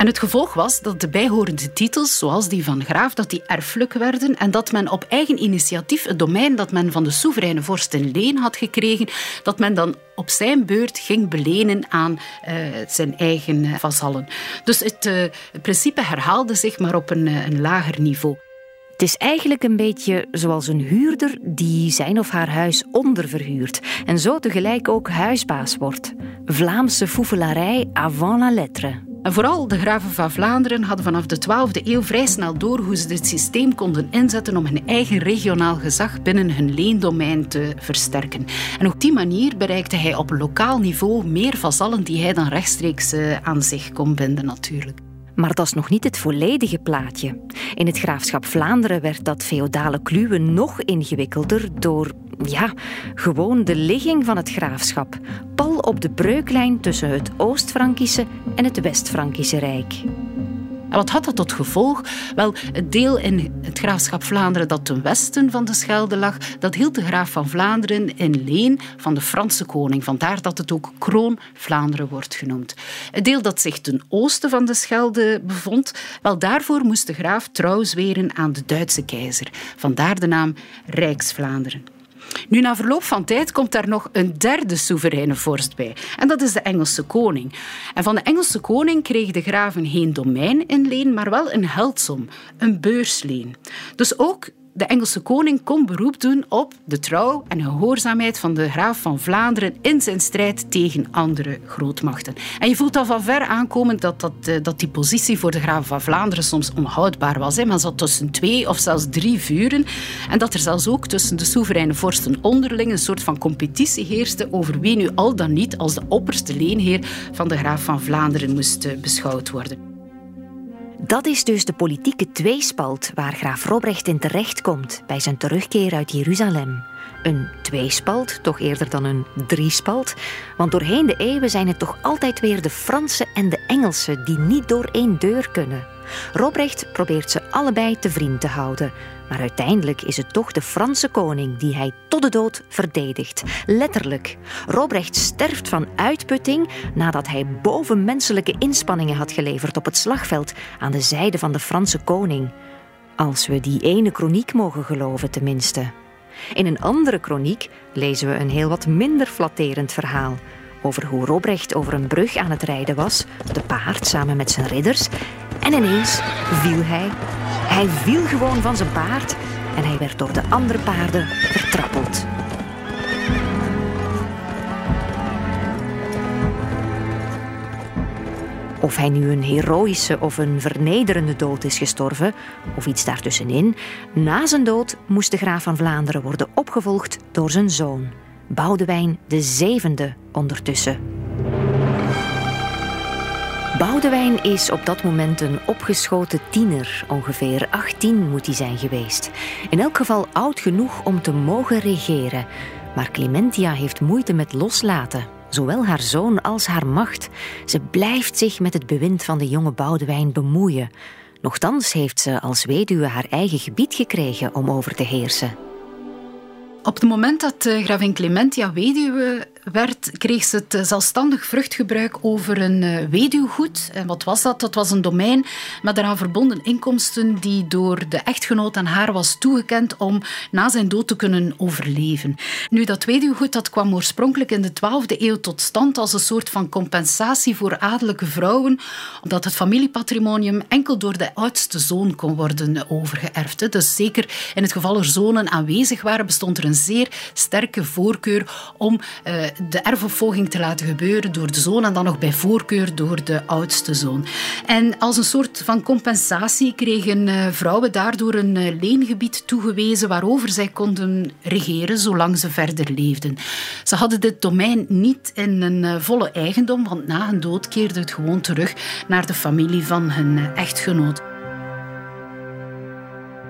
En het gevolg was dat de bijhorende titels, zoals die van graaf, dat die erfelijk werden en dat men op eigen initiatief het domein dat men van de soevereine vorst in leen had gekregen, dat men dan op zijn beurt ging belenen aan uh, zijn eigen uh, vazallen. Dus het, het, principe herhaalde zich, maar op een, een lager niveau. Het is eigenlijk een beetje zoals een huurder die zijn of haar huis onderverhuurt en zo tegelijk ook huisbaas wordt. Vlaamse foevelarij avant la lettre. En vooral de graven van Vlaanderen hadden vanaf de 12e eeuw vrij snel door hoe ze dit systeem konden inzetten om hun eigen regionaal gezag binnen hun leendomein te versterken. En op die manier bereikte hij op lokaal niveau meer vazallen die hij dan rechtstreeks eh, aan zich kon binden natuurlijk. Maar dat is nog niet het volledige plaatje. In het graafschap Vlaanderen werd dat feodale kluwen nog ingewikkelder door, ja, gewoon de ligging van het graafschap. Pal op de breuklijn tussen het Oost-Frankische en het West-Frankische Rijk. En wat had dat tot gevolg? Wel, het deel in het graafschap Vlaanderen dat ten westen van de Schelde lag, dat hield de graaf van Vlaanderen in leen van de Franse koning. Vandaar dat het ook Kroon Vlaanderen wordt genoemd. Het deel dat zich ten oosten van de Schelde bevond, wel daarvoor moest de graaf trouw zweren aan de Duitse keizer. Vandaar de naam Rijksvlaanderen. Nu, na verloop van tijd komt daar nog een derde soevereine vorst bij. En dat is de Engelse koning. En van de Engelse koning kreeg de graven geen domein in leen, maar wel een heldsom, een beursleen. Dus ook de Engelse koning kon beroep doen op de trouw en gehoorzaamheid van de graaf van Vlaanderen in zijn strijd tegen andere grootmachten. En je voelt al van ver aankomen dat, dat, eh, dat die positie voor de graaf van Vlaanderen soms onhoudbaar was. Hè. Men zat tussen twee of zelfs drie vuren. En dat er zelfs ook tussen de soevereine vorsten onderling een soort van competitie heerste over wie nu al dan niet als de opperste leenheer van de graaf van Vlaanderen moest eh, beschouwd worden. Dat is dus de politieke tweespalt waar graaf Robrecht in terechtkomt bij zijn terugkeer uit Jeruzalem. Een tweespalt, toch eerder dan een driespalt, want doorheen de eeuwen zijn het toch altijd weer de Fransen en de Engelsen die niet door één deur kunnen. Robrecht probeert ze allebei te vriend te houden, maar uiteindelijk is het toch de Franse koning die hij tot de dood verdedigt. Letterlijk. Robrecht sterft van uitputting nadat hij bovenmenselijke inspanningen had geleverd op het slagveld aan de zijde van de Franse koning. Als we die ene kroniek mogen geloven, tenminste. In een andere kroniek lezen we een heel wat minder flatterend verhaal over hoe Robrecht over een brug aan het rijden was, te paard samen met zijn ridders, en ineens viel hij. Hij viel gewoon van zijn paard en hij werd door de andere paarden vertrappeld. Of hij nu een heroïsche of een vernederende dood is gestorven, of iets daartussenin, na zijn dood moest de graaf van Vlaanderen worden opgevolgd door zijn zoon, Boudewijn de zevende ondertussen. Boudewijn is op dat moment een opgeschoten tiener, ongeveer 18 moet hij zijn geweest. In elk geval oud genoeg om te mogen regeren. Maar Clementia heeft moeite met loslaten, zowel haar zoon als haar macht. Ze blijft zich met het bewind van de jonge Boudewijn bemoeien. Nochtans heeft ze als weduwe haar eigen gebied gekregen om over te heersen. Op het moment dat uh, gravin Clementia weduwe werd, kreeg ze het zelfstandig vruchtgebruik over een uh, weduwgoed. En wat was dat? Dat was een domein met eraan verbonden inkomsten die door de echtgenoot aan haar was toegekend om na zijn dood te kunnen overleven. Nu, dat weduwgoed dat kwam oorspronkelijk in de 12e eeuw tot stand als een soort van compensatie voor adellijke vrouwen, omdat het familiepatrimonium enkel door de oudste zoon kon worden overgeërfd. Dus zeker in het geval er zonen aanwezig waren, bestond er een zeer sterke voorkeur om de erfopvolging te laten gebeuren door de zoon en dan nog bij voorkeur door de oudste zoon. En als een soort van compensatie kregen uh, vrouwen daardoor een uh, leengebied toegewezen waarover zij konden regeren zolang ze verder leefden. Ze hadden dit domein niet in een volle eigendom, want na hun dood keerde het gewoon terug naar de familie van hun echtgenoot.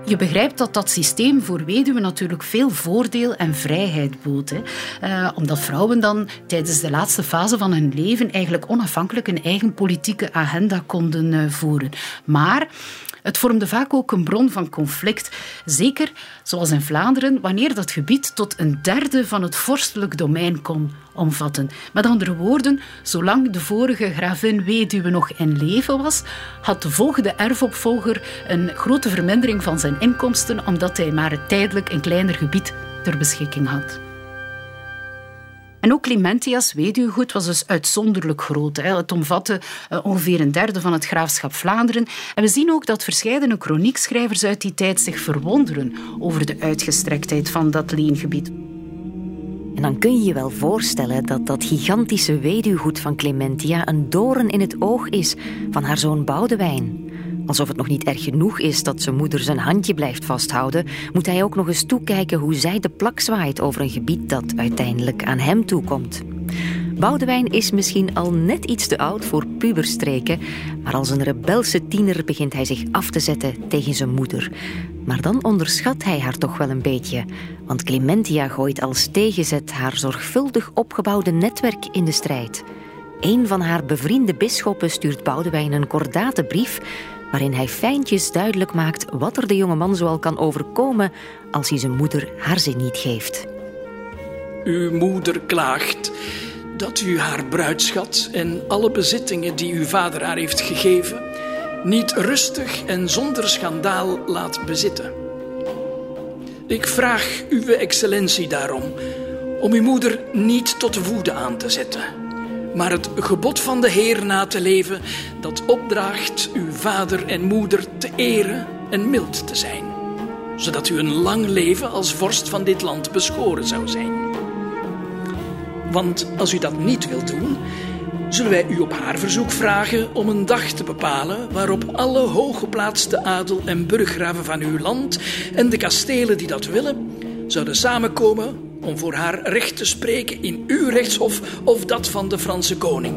Je begrijpt dat dat systeem voor weduwen natuurlijk veel voordeel en vrijheid bood. Hè. Uh, omdat vrouwen dan tijdens de laatste fase van hun leven eigenlijk onafhankelijk een eigen politieke agenda konden uh, voeren. Maar het vormde vaak ook een bron van conflict. Zeker, zoals in Vlaanderen, wanneer dat gebied tot een derde van het vorstelijk domein kon omvatten. Met andere woorden, zolang de vorige gravin weduwe nog in leven was, had de volgende erfopvolger een grote vermindering van zijn inkomsten, omdat hij maar tijdelijk een kleiner gebied ter beschikking had. En ook Clementia's weduwgoed was dus uitzonderlijk groot. Het omvatte eh, ongeveer een derde van het graafschap Vlaanderen. En we zien ook dat verschillende chroniekschrijvers uit die tijd zich verwonderen over de uitgestrektheid van dat leengebied. En dan kun je je wel voorstellen dat dat gigantische weduwgoed van Clementia een doorn in het oog is van haar zoon Boudewijn. Alsof het nog niet erg genoeg is dat zijn moeder zijn handje blijft vasthouden, moet hij ook nog eens toekijken hoe zij de plak zwaait over een gebied dat uiteindelijk aan hem toekomt. Boudewijn is misschien al net iets te oud voor puberstreken, maar als een rebelse tiener begint hij zich af te zetten tegen zijn moeder. Maar dan onderschat hij haar toch wel een beetje, want Clementia gooit als tegenzet haar zorgvuldig opgebouwde netwerk in de strijd. Een van haar bevriende bisschoppen stuurt Boudewijn een kordate brief waarin hij fijntjes duidelijk maakt wat er de jonge man zoal kan overkomen als hij zijn moeder haar zin niet geeft. Uw moeder klaagt dat u haar bruidschat en alle bezittingen die uw vader haar heeft gegeven niet rustig en zonder schandaal laat bezitten. Ik vraag uw excellentie daarom om uw moeder niet tot woede aan te zetten maar het gebod van de Heer na te leven, dat opdraagt uw vader en moeder te eren en mild te zijn, zodat u een lang leven als vorst van dit land beschoren zou zijn. Want als u dat niet wilt doen, zullen wij u op haar verzoek vragen om een dag te bepalen waarop alle hooggeplaatste adel en burggraven van uw land en de kastelen die dat willen, zouden samenkomen om voor haar recht te spreken in uw rechtshof of dat van de Franse koning,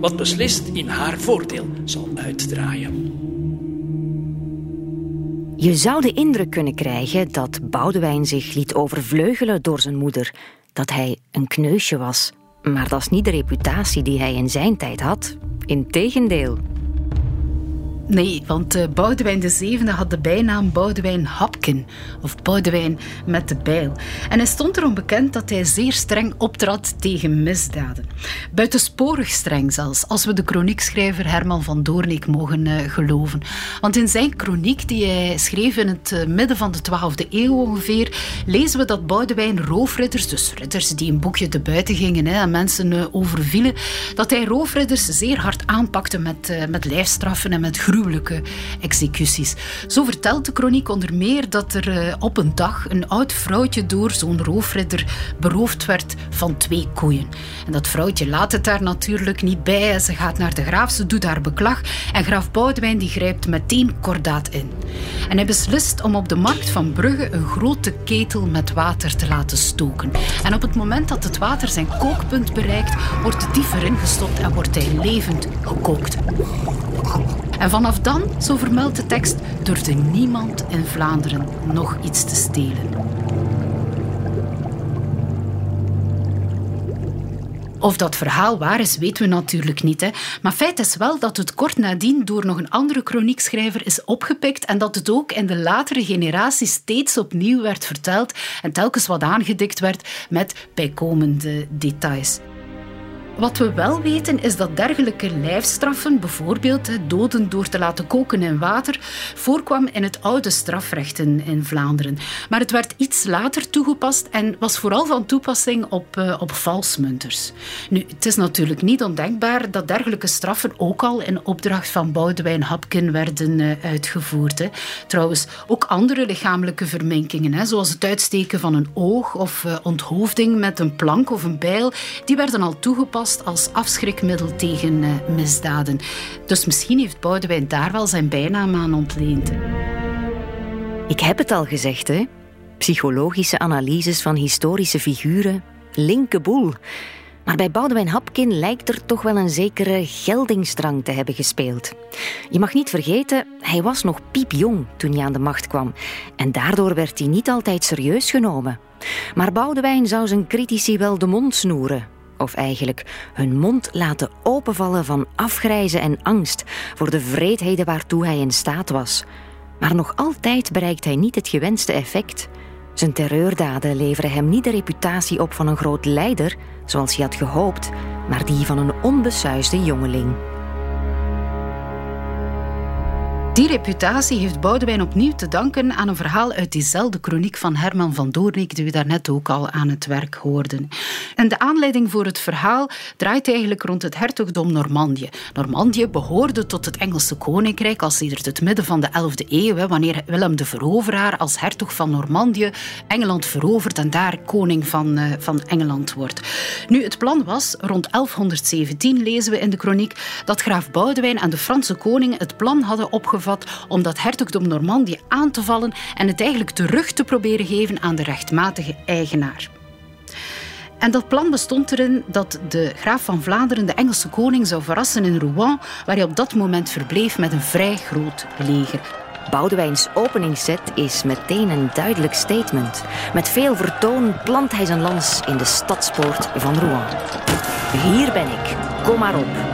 wat beslist in haar voordeel zal uitdraaien. Je zou de indruk kunnen krijgen dat Boudewijn zich liet overvleugelen door zijn moeder, dat hij een kneusje was. Maar dat is niet de reputatie die hij in zijn tijd had. Integendeel. Nee, want uh, Boudewijn VII had de bijnaam Boudewijn Hapken, of Boudewijn met de bijl. En hij stond erom bekend dat hij zeer streng optrad tegen misdaden. Buitensporig streng zelfs, als we de chroniekschrijver Herman van Doornik mogen uh, geloven. Want in zijn chroniek, die hij schreef in het uh, midden van de 12e eeuw ongeveer, lezen we dat Boudewijn roofridders, dus ridders die een boekje te buiten gingen hè, en mensen overvielen, dat hij roofridders zeer hard aanpakte met, met lijfstraffen en met gruwelijkheden executies. Zo vertelt de kroniek onder meer dat er eh, op een dag een oud vrouwtje door zo'n roofridder beroofd werd van twee koeien. En dat vrouwtje laat het daar natuurlijk niet bij. Ze gaat naar de graaf, ze doet haar beklag en graaf Boudewijn die grijpt meteen kordaat in. En hij beslist om op de markt van Brugge een grote ketel met water te laten stoken. En op het moment dat het water zijn kookpunt bereikt, wordt de dief erin gestopt en wordt hij levend gekookt. En vanaf dan, zo vermeldt de tekst, durfde niemand in Vlaanderen nog iets te stelen. Of dat verhaal waar is, weten we natuurlijk niet. Hè. Maar feit is wel dat het kort nadien door nog een andere chroniekschrijver is opgepikt en dat het ook in de latere generaties steeds opnieuw werd verteld en telkens wat aangedikt werd met bijkomende details. Wat we wel weten is dat dergelijke lijfstraffen, bijvoorbeeld doden door te laten koken in water, voorkwam in het oude strafrecht in, Vlaanderen. Maar het werd iets later toegepast en was vooral van toepassing op, uh, op valsmunters. Nu, het is natuurlijk niet ondenkbaar dat dergelijke straffen ook al in opdracht van Boudewijn Hapkin werden uh, uitgevoerd. Trouwens, ook andere lichamelijke verminkingen, hè, zoals het uitsteken van een oog of uh, onthoofding met een plank of een bijl, die werden al toegepast als afschrikmiddel tegen uh, misdaden. Dus misschien heeft Boudewijn daar wel zijn bijnaam aan ontleend. Ik heb het al gezegd, hè? Psychologische analyses van historische figuren, linkenboel. Maar bij Boudewijn Hapkin lijkt er toch wel een zekere geldingsdrang te hebben gespeeld. Je mag niet vergeten, hij was nog piepjong toen hij aan de macht kwam. En daardoor werd hij niet altijd serieus genomen. Maar Boudewijn zou zijn critici wel de mond snoeren of eigenlijk hun mond laten openvallen van afgrijzen en angst voor de vreedheden waartoe hij in staat was. Maar nog altijd bereikt hij niet het gewenste effect. Zijn terreurdaden leveren hem niet de reputatie op van een groot leider, zoals hij had gehoopt, maar die van een onbesuisde jongeling. Die reputatie heeft Boudewijn opnieuw te danken aan een verhaal uit diezelfde chroniek van Herman van Doornik, die we daarnet ook al aan het werk hoorden. En de aanleiding voor het verhaal draait eigenlijk rond het hertogdom Normandië. Normandië behoorde tot het Engelse koninkrijk al sinds het midden van de 11e eeuw, wanneer Willem de Veroveraar als hertog van Normandië Engeland verovert en daar koning van, uh, van Engeland wordt. Nu, het plan was, rond 1117 lezen we in de chroniek, dat graaf Boudewijn en de Franse koning het plan hadden opgevat om dat hertogdom Normandië aan te vallen en het eigenlijk terug te proberen geven aan de rechtmatige eigenaar. En dat plan bestond erin dat de graaf van Vlaanderen de Engelse koning zou verrassen in Rouen, waar hij op dat moment verbleef met een vrij groot leger. Boudewijns openingszet is meteen een duidelijk statement. Met veel vertoon plant hij zijn lans in de stadspoort van Rouen. Hier ben ik, kom maar op.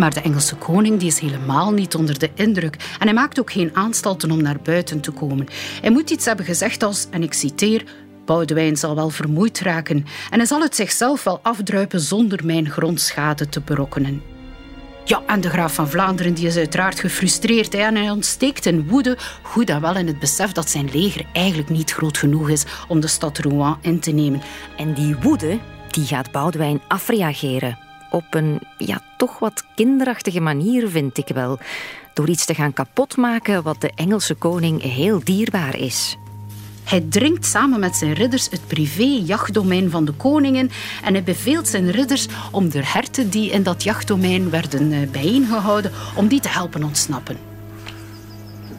Maar de Engelse koning die is helemaal niet onder de indruk en hij maakt ook geen aanstalten om naar buiten te komen. Hij moet iets hebben gezegd als, en ik citeer, Boudewijn zal wel vermoeid raken en hij zal het zichzelf wel afdruipen zonder mijn grondschade te berokkenen. Ja, en de graaf van Vlaanderen die is uiteraard gefrustreerd en hij ontsteekt in woede, goed en wel in het besef dat zijn leger eigenlijk niet groot genoeg is om de stad Rouen in te nemen. En die woede die gaat Boudewijn afreageren op een ja, toch wat kinderachtige manier, vind ik wel. Door iets te gaan kapotmaken wat de Engelse koning heel dierbaar is. Hij dringt samen met zijn ridders het privé-jachtdomein van de koningen en hij beveelt zijn ridders om de herten die in dat jachtdomein werden eh, bijeengehouden, om die te helpen ontsnappen.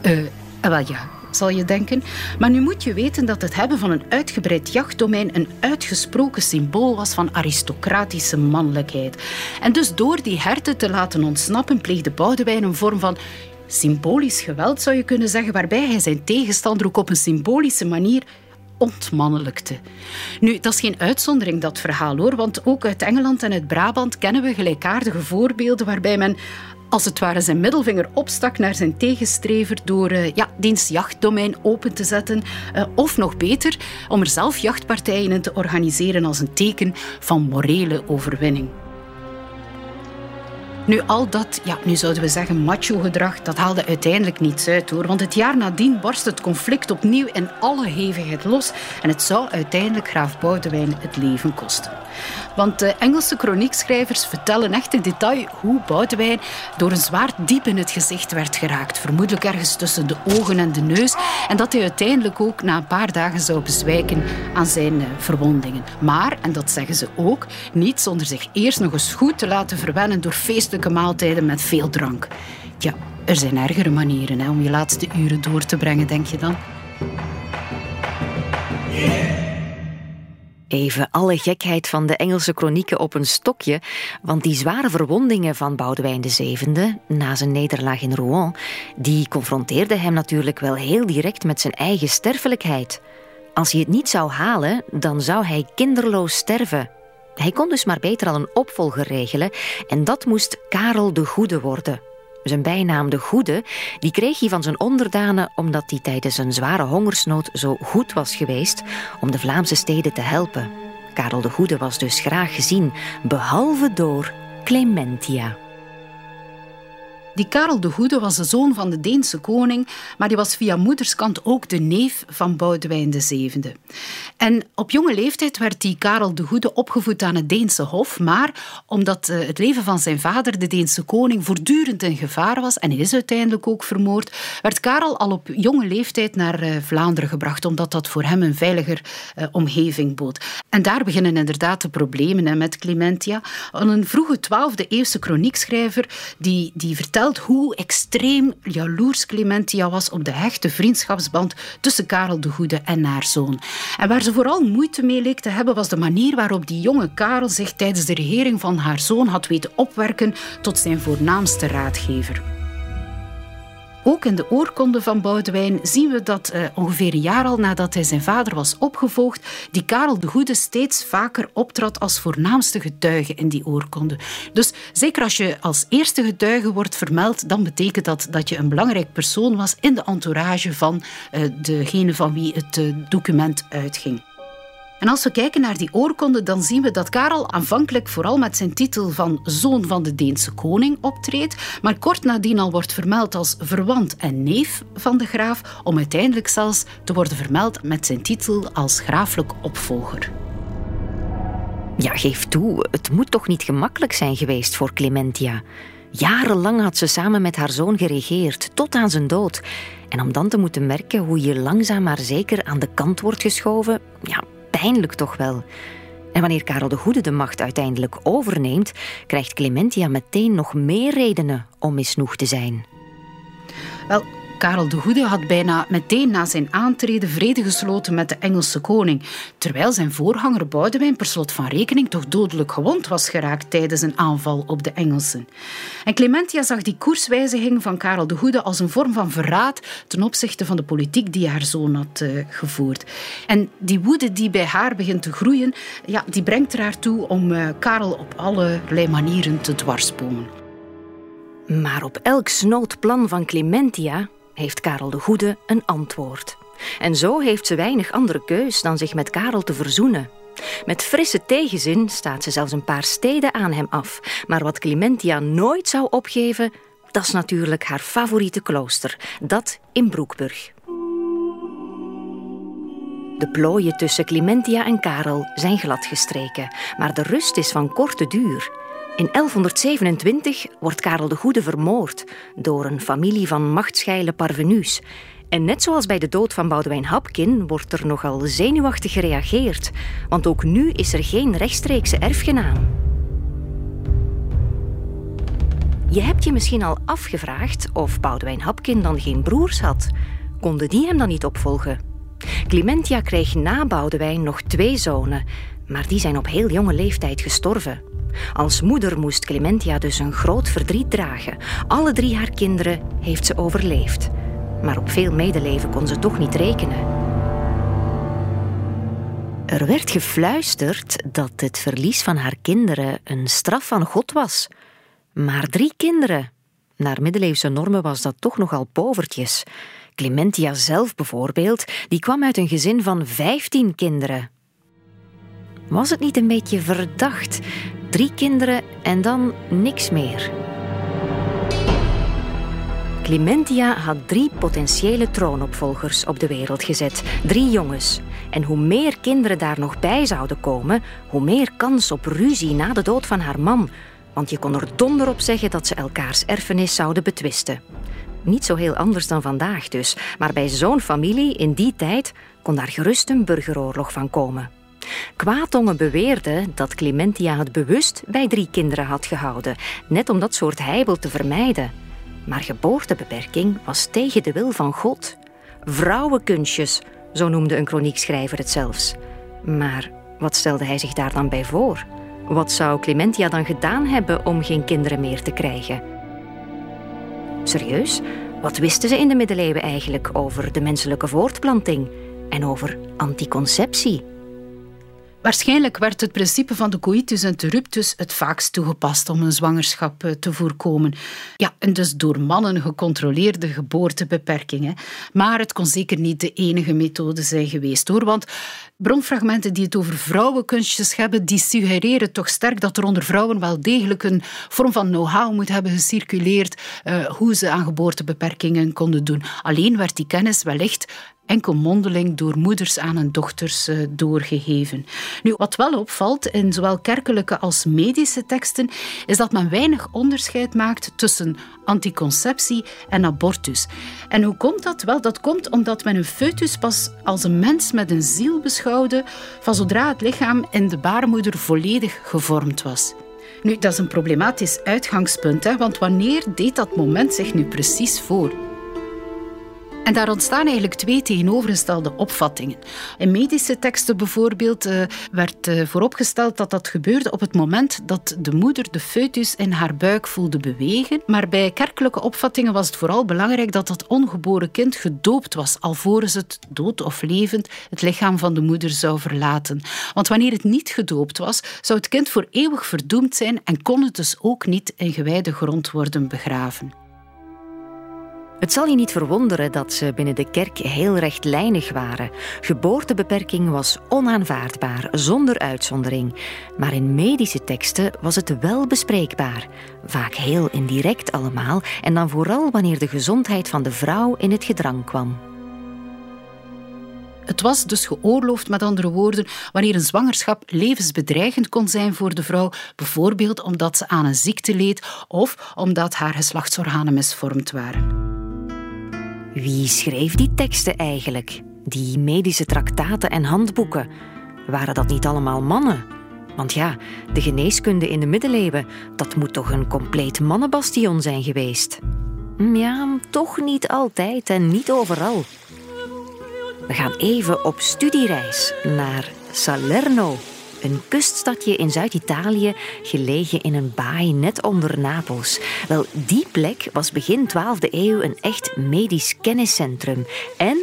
Eh, uh, wel ja, zal je denken. Maar nu moet je weten dat het hebben van een uitgebreid jachtdomein een uitgesproken symbool was van aristocratische mannelijkheid. En dus door die herten te laten ontsnappen, pleegde Boudewijn een vorm van symbolisch geweld, zou je kunnen zeggen, waarbij hij zijn tegenstander ook op een symbolische manier ontmannelijkte. Nu, dat is geen uitzondering, dat verhaal hoor, want ook uit Engeland en uit Brabant kennen we gelijkaardige voorbeelden waarbij men als het ware zijn middelvinger opstak naar zijn tegenstrever door uh, ja, diens jachtdomein open te zetten. Uh, of nog beter, om er zelf jachtpartijen in te organiseren als een teken van morele overwinning. Nu, al dat, ja, nu zouden we zeggen macho-gedrag, dat haalde uiteindelijk niets uit hoor. Want het jaar nadien barst het conflict opnieuw in alle hevigheid los en het zou uiteindelijk graaf Boudewijn het leven kosten. Want de Engelse chroniekschrijvers vertellen echt in detail hoe Boudewijn door een zwaard diep in het gezicht werd geraakt. Vermoedelijk ergens tussen de ogen en de neus. En dat hij uiteindelijk ook na een paar dagen zou bezwijken aan zijn eh, verwondingen. Maar, en dat zeggen ze ook, niet zonder zich eerst nog eens goed te laten verwennen door maaltijden met veel drank. Ja, er zijn ergere manieren hè, om je laatste uren door te brengen, denk je dan? Even alle gekheid van de Engelse kronieken op een stokje, want die zware verwondingen van Boudewijn VII na zijn nederlaag in Rouen, die confronteerden hem natuurlijk wel heel direct met zijn eigen sterfelijkheid. Als hij het niet zou halen, dan zou hij kinderloos sterven. Hij kon dus maar beter al een opvolger regelen en dat moest Karel de Goede worden. Zijn bijnaam de Goede, die kreeg hij van zijn onderdanen omdat hij tijdens een zware hongersnood zo goed was geweest om de Vlaamse steden te helpen. Karel de Goede was dus graag gezien, behalve door Clementia. Die Karel de Goede was de zoon van de Deense koning, maar die was via moederskant ook de neef van Boudewijn VII. En op jonge leeftijd werd die Karel de Goede opgevoed aan het Deense hof, maar omdat eh, het leven van zijn vader, de Deense koning, voortdurend in gevaar was en is uiteindelijk ook vermoord, werd Karel al op jonge leeftijd naar eh, Vlaanderen gebracht, omdat dat voor hem een veiliger uh, omgeving bood. En daar beginnen inderdaad de problemen met Clementia. Een vroege 12e eeuwse chroniekschrijver die, die vertelt hoe extreem jaloers Clementia was op de hechte vriendschapsband tussen Karel de Goede en haar zoon. En waar ze vooral moeite mee leek te hebben, was de manier waarop die jonge Karel zich tijdens de regering van haar zoon had weten opwerken tot zijn voornaamste raadgever. Ook in de oorkonde van Boudewijn zien we dat uh, ongeveer een jaar al nadat hij zijn vader was opgevolgd, die Karel de Goede steeds vaker optrad als voornaamste getuige in die oorkonde. Dus zeker als je als eerste getuige wordt vermeld, dan betekent dat dat je een belangrijk persoon was in de entourage van uh, degene van wie het uh, document uitging. En als we kijken naar die oorkonde, dan zien we dat Karel aanvankelijk vooral met zijn titel van zoon van de Deense koning optreedt, maar kort nadien al wordt vermeld als verwant en neef van de graaf, om uiteindelijk zelfs te worden vermeld met zijn titel als graaflijk opvolger. Ja, geef toe, het moet toch niet gemakkelijk zijn geweest voor Clementia. Jarenlang had ze samen met haar zoon geregeerd, tot aan zijn dood. En om dan te moeten merken hoe je langzaam maar zeker aan de kant wordt geschoven, ja, pijnlijk toch wel. En wanneer Karel de Goede de macht uiteindelijk overneemt, krijgt Clementia meteen nog meer redenen om misnoegd te zijn. Wel, Karel de Goede had bijna meteen na zijn aantreden vrede gesloten met de Engelse koning, terwijl zijn voorganger Boudewijn per slot van rekening toch dodelijk gewond was geraakt tijdens een aanval op de Engelsen. En Clementia zag die koerswijziging van Karel de Goede als een vorm van verraad ten opzichte van de politiek die haar zoon had uh, gevoerd. En die woede die bij haar begint te groeien, ja, die brengt er haar toe om uh, Karel op allerlei manieren te dwarsbomen. Maar op elk snood plan van Clementia heeft Karel de Goede een antwoord. En zo heeft ze weinig andere keus dan zich met Karel te verzoenen. Met frisse tegenzin staat ze zelfs een paar steden aan hem af. Maar wat Clementia nooit zou opgeven, dat is natuurlijk haar favoriete klooster, dat in Broekburg. De plooien tussen Clementia en Karel zijn gladgestreken, maar de rust is van korte duur. In 1127 wordt Karel de Goede vermoord door een familie van machtsgeile parvenus. En net zoals bij de dood van Boudewijn Hapkin wordt er nogal zenuwachtig gereageerd, want ook nu is er geen rechtstreekse erfgenaam. Je hebt je misschien al afgevraagd of Boudewijn Hapkin dan geen broers had. Konden die hem dan niet opvolgen? Clementia kreeg na Boudewijn nog twee zonen, maar die zijn op heel jonge leeftijd gestorven. Als moeder moest Clementia dus een groot verdriet dragen. Alle drie haar kinderen heeft ze overleefd. Maar op veel medeleven kon ze toch niet rekenen. Er werd gefluisterd dat het verlies van haar kinderen een straf van God was. Maar drie kinderen. Naar middeleeuwse normen was dat toch nogal povertjes. Clementia zelf bijvoorbeeld, die kwam uit een gezin van vijftien kinderen. Was het niet een beetje verdacht? Drie kinderen en dan niks meer. Clementia had drie potentiële troonopvolgers op de wereld gezet. Drie jongens. En hoe meer kinderen daar nog bij zouden komen, hoe meer kans op ruzie na de dood van haar man. Want je kon er donder op zeggen dat ze elkaars erfenis zouden betwisten. Niet zo heel anders dan vandaag dus. Maar bij zo'n familie in die tijd kon daar gerust een burgeroorlog van komen. Kwaadongen beweerden dat Clementia het bewust bij drie kinderen had gehouden, net om dat soort heibel te vermijden. Maar geboortebeperking was tegen de wil van God. Vrouwenkunstjes, zo noemde een kroniekschrijver het zelfs. Maar wat stelde hij zich daar dan bij voor? Wat zou Clementia dan gedaan hebben om geen kinderen meer te krijgen? Serieus? Wat wisten ze in de middeleeuwen eigenlijk over de menselijke voortplanting en over anticonceptie? Waarschijnlijk werd het principe van de coitus interruptus het vaakst toegepast om een zwangerschap eh, te voorkomen. Ja, en dus door mannen gecontroleerde geboortebeperkingen. Maar het kon zeker niet de enige methode zijn geweest hoor. Want bronfragmenten die het over vrouwenkunstjes hebben, die suggereren toch sterk dat er onder vrouwen wel degelijk een vorm van know-how moet hebben gecirculeerd uh, hoe ze aan geboortebeperkingen konden doen. Alleen werd die kennis wellicht enkel mondeling door moeders aan hun dochters uh, doorgegeven. Nu, wat wel opvalt in zowel kerkelijke als medische teksten, is dat men weinig onderscheid maakt tussen anticonceptie en abortus. En hoe komt dat? Wel, dat komt omdat men een foetus pas als een mens met een ziel beschouwde van zodra het lichaam in de baarmoeder volledig gevormd was. Nu, dat is een problematisch uitgangspunt, hè, want wanneer deed dat moment zich nu precies voor? En daar ontstaan eigenlijk twee tegenovergestelde opvattingen. In medische teksten bijvoorbeeld uh, werd uh, vooropgesteld dat dat gebeurde op het moment dat de moeder de foetus in haar buik voelde bewegen. Maar bij kerkelijke opvattingen was het vooral belangrijk dat dat ongeboren kind gedoopt was, alvorens het dood of levend het lichaam van de moeder zou verlaten. Want wanneer het niet gedoopt was, zou het kind voor eeuwig verdoemd zijn en kon het dus ook niet in gewijde grond worden begraven. Het zal je niet verwonderen dat ze binnen de kerk heel rechtlijnig waren. Geboortebeperking was onaanvaardbaar, zonder uitzondering. Maar in medische teksten was het wel bespreekbaar. Vaak heel indirect allemaal, en dan vooral wanneer de gezondheid van de vrouw in het gedrang kwam. Het was dus geoorloofd, met andere woorden, wanneer een zwangerschap levensbedreigend kon zijn voor de vrouw, bijvoorbeeld omdat ze aan een ziekte leed of omdat haar geslachtsorganen misvormd waren. Wie schreef die teksten eigenlijk? Die medische traktaten en handboeken? Waren dat niet allemaal mannen? Want ja, de geneeskunde in de middeleeuwen, dat moet toch een compleet mannenbastion zijn geweest? Hm, ja, toch niet altijd en niet overal. We gaan even op studiereis naar Salerno een kuststadje in Zuid-Italië, gelegen in een baai net onder Napels. Wel, die plek was begin 12e eeuw een echt medisch kenniscentrum. En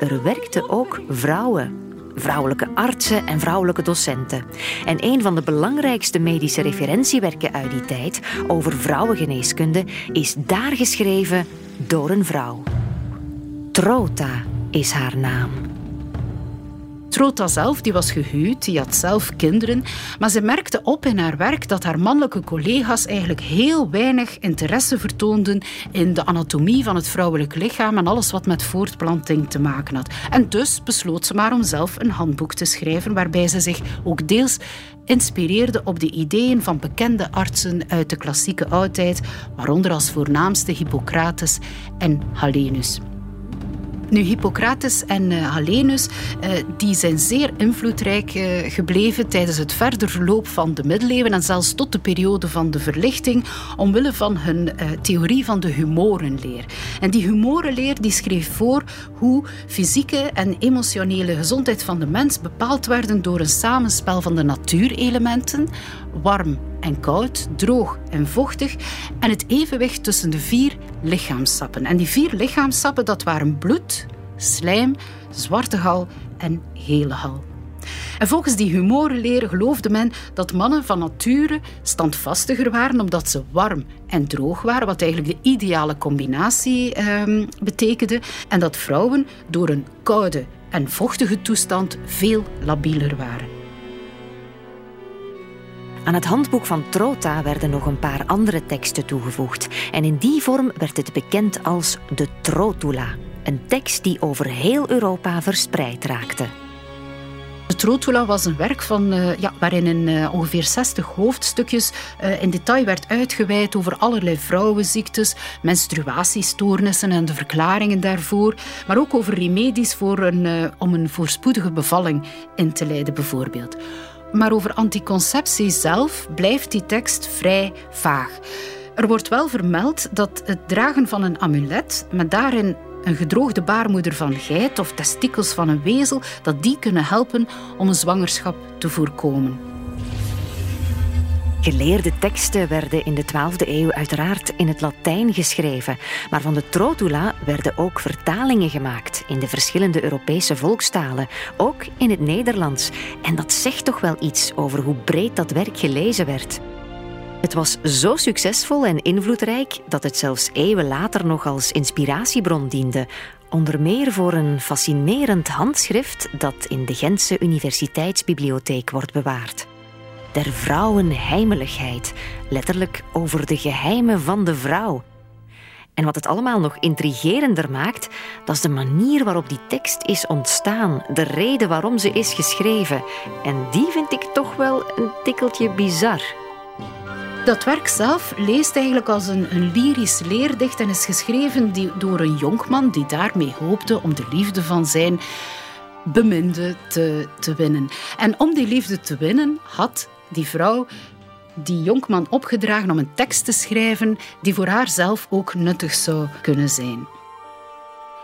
er werkten ook vrouwen. Vrouwelijke artsen en vrouwelijke docenten. En een van de belangrijkste medische referentiewerken uit die tijd over vrouwengeneeskunde is daar geschreven door een vrouw. Trota is haar naam. Trota zelf die was gehuwd, die had zelf kinderen, maar ze merkte op in haar werk dat haar mannelijke collega's eigenlijk heel weinig interesse vertoonden in de anatomie van het vrouwelijk lichaam en alles wat met voortplanting te maken had. En dus besloot ze maar om zelf een handboek te schrijven waarbij ze zich ook deels inspireerde op de ideeën van bekende artsen uit de klassieke oudheid, waaronder als voornaamste Hippocrates en Halenus. Nu, Hippocrates en uh, die zijn zeer invloedrijk uh, gebleven tijdens het verder verloop van de middeleeuwen en zelfs tot de periode van de verlichting, omwille van hun theorie van de humorenleer. En die humorenleer die schreef voor hoe fysieke en emotionele gezondheid van de mens bepaald werden door een samenspel van de natuurelementen, warm en koud, droog en vochtig en het evenwicht tussen de vier lichaamsappen. En die vier lichaamsappen dat waren bloed, slijm, zwarte gal en gele gal. En volgens die humorenleer geloofde men dat mannen van nature standvastiger waren omdat ze warm en droog waren, wat eigenlijk de ideale combinatie eh, betekende. En dat vrouwen door een koude en vochtige toestand veel labieler waren. Aan het handboek van Trota werden nog een paar andere teksten toegevoegd en in die vorm werd het bekend als de Trotula, een tekst die over heel Europa verspreid raakte. De Trotula was een werk van, uh, ja, waarin in uh, ongeveer 60 hoofdstukjes uh, in detail werd uitgeweid over allerlei vrouwenziektes, menstruatiestoornissen en de verklaringen daarvoor, maar ook over remedies voor een, om een voorspoedige bevalling in te leiden, bijvoorbeeld. Maar over anticonceptie zelf blijft die tekst vrij vaag. Er wordt wel vermeld dat het dragen van een amulet met daarin een gedroogde baarmoeder van geit of testikels van een wezel, dat die kunnen helpen om een zwangerschap te voorkomen. Geleerde teksten werden in de 12e eeuw uiteraard in het Latijn geschreven, maar van de Trotula werden ook vertalingen gemaakt in de verschillende Europese volkstalen, ook in het Nederlands. En dat zegt toch wel iets over hoe breed dat werk gelezen werd. Het was zo succesvol en invloedrijk dat het zelfs eeuwen later nog als inspiratiebron diende, onder meer voor een fascinerend handschrift dat in de Gentse Universiteitsbibliotheek wordt bewaard. Der vrouwen heimeligheid, letterlijk over de geheimen van de vrouw. En wat het allemaal nog intrigerender maakt, dat is de manier waarop die tekst is ontstaan, de reden waarom ze is geschreven. En die vind ik toch wel een tikkeltje bizar. Dat werk zelf leest eigenlijk als een, een lyrisch leerdicht en is geschreven die, door een jonkman die daarmee hoopte om de liefde van zijn beminde te, te winnen. En om die liefde te winnen had die vrouw die jonkman opgedragen om een tekst te schrijven die voor haar zelf ook nuttig zou kunnen zijn.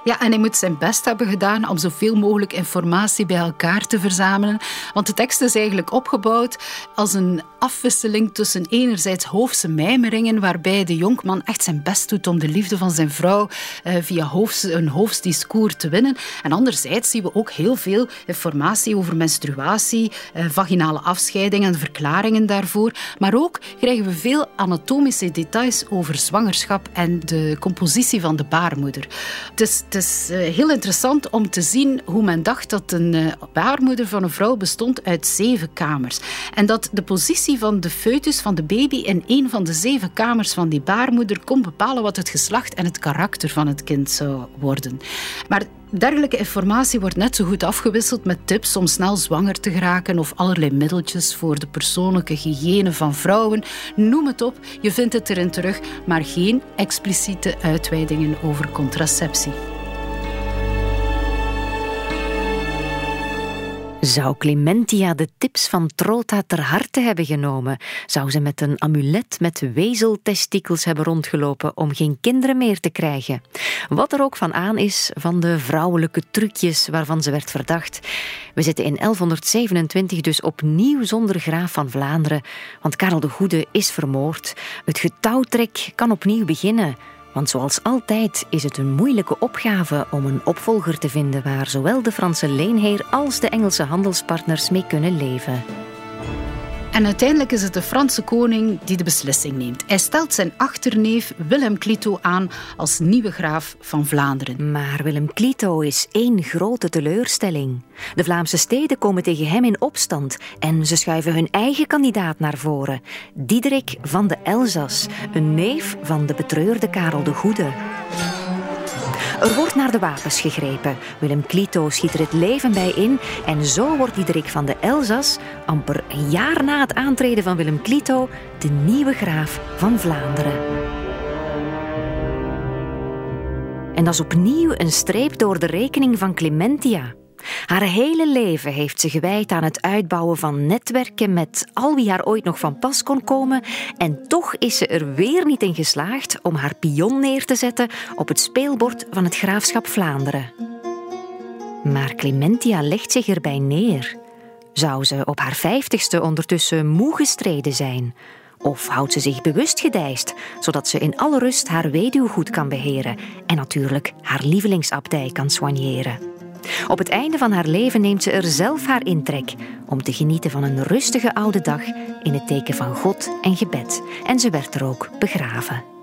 Ja, en hij moet zijn best hebben gedaan om zoveel mogelijk informatie bij elkaar te verzamelen. Want de tekst is eigenlijk opgebouwd als een afwisseling tussen enerzijds hoofdse mijmeringen, waarbij de jonkman echt zijn best doet om de liefde van zijn vrouw eh, via een hoofdsdiscours te winnen. En anderzijds zien we ook heel veel informatie over menstruatie, eh, vaginale afscheiding en verklaringen daarvoor. Maar ook krijgen we veel anatomische details over zwangerschap en de compositie van de baarmoeder. Dus het is uh, heel interessant om te zien hoe men dacht dat een baarmoeder van een vrouw bestond uit zeven kamers. En dat de positie van de foetus, van de baby, in een van de zeven kamers van die baarmoeder kon bepalen wat het geslacht en het karakter van het kind zou worden. Maar Dergelijke informatie wordt net zo goed afgewisseld met tips om snel zwanger te geraken of allerlei middeltjes voor de persoonlijke hygiëne van vrouwen. Noem het op, je vindt het erin terug, maar geen expliciete uitweidingen over contraceptie. Zou Clementia de tips van Trota ter harte hebben genomen? Zou ze met een amulet met wezeltestikels hebben rondgelopen om geen kinderen meer te krijgen? Wat er ook van aan is van de vrouwelijke trucjes waarvan ze werd verdacht. We zitten in 1127 dus opnieuw zonder graaf van Vlaanderen, want Karel de Goede is vermoord. Het getouwtrek kan opnieuw beginnen. Want zoals altijd is het een moeilijke opgave om een opvolger te vinden waar zowel de Franse leenheer als de Engelse handelspartners mee kunnen leven. En uiteindelijk is het de Franse koning die de beslissing neemt. Hij stelt zijn achterneef Willem Clito aan als nieuwe graaf van Vlaanderen. Maar Willem Clito is één grote teleurstelling. De Vlaamse steden komen tegen hem in opstand en ze schuiven hun eigen kandidaat naar voren. Diederik van de Elzas, een neef van de betreurde Karel de Goede. Er wordt naar de wapens gegrepen. Willem Clito schiet er het leven bij in en zo wordt Diederik van de Elzas, amper een jaar na het aantreden van Willem Clito, de nieuwe graaf van Vlaanderen. En dat is opnieuw een streep door de rekening van Clementia. Haar hele leven heeft ze gewijd aan het uitbouwen van netwerken met al wie haar ooit nog van pas kon komen. En toch is ze er weer niet in geslaagd om haar pion neer te zetten op het speelbord van het graafschap Vlaanderen. Maar Clementia legt zich erbij neer. Zou ze op haar vijftigste ondertussen moe gestreden zijn? Of houdt ze zich bewust gedijst, zodat ze in alle rust haar weduwgoed kan beheren en natuurlijk haar lievelingsabdij kan soigneren? Op het einde van haar leven neemt ze er zelf haar intrek om te genieten van een rustige oude dag in het teken van God en gebed. En ze werd er ook begraven.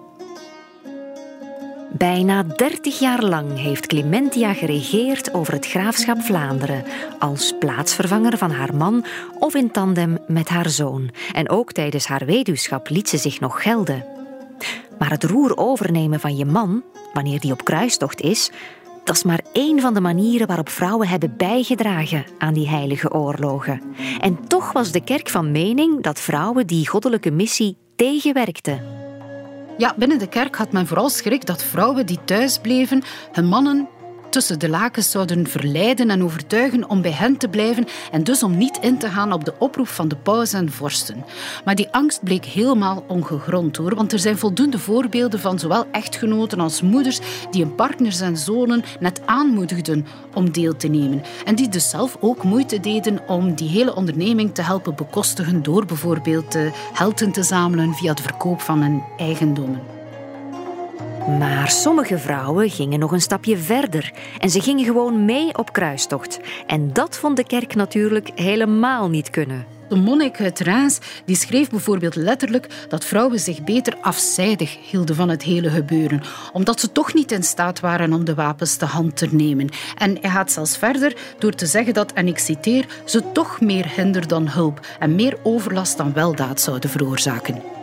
Bijna dertig jaar lang heeft Clementia geregeerd over het graafschap Vlaanderen, als plaatsvervanger van haar man of in tandem met haar zoon. En ook tijdens haar weduwschap liet ze zich nog gelden. Maar het roer overnemen van je man, wanneer die op kruistocht is, dat is maar één van de manieren waarop vrouwen hebben bijgedragen aan die heilige oorlogen. En toch was de kerk van mening dat vrouwen die goddelijke missie tegenwerkten. Ja, binnen de kerk had men vooral schrik dat vrouwen die thuis bleven hun mannen tussen de lakens zouden verleiden en overtuigen om bij hen te blijven en dus om niet in te gaan op de oproep van de paus en vorsten. Maar die angst bleek helemaal ongegrond hoor, want er zijn voldoende voorbeelden van zowel echtgenoten als moeders die hun partners en zonen net aanmoedigden om deel te nemen en die dus zelf ook moeite deden om die hele onderneming te helpen bekostigen door bijvoorbeeld helden te zamelen via de verkoop van hun eigendommen. Maar sommige vrouwen gingen nog een stapje verder en ze gingen gewoon mee op kruistocht. En dat vond de kerk natuurlijk helemaal niet kunnen. De monnik uit Reims die schreef bijvoorbeeld letterlijk dat vrouwen zich beter afzijdig hielden van het hele gebeuren, omdat ze toch niet in staat waren om de wapens te hand te nemen. En hij gaat zelfs verder door te zeggen dat, en ik citeer, ze toch meer hinder dan hulp en meer overlast dan weldaad zouden veroorzaken.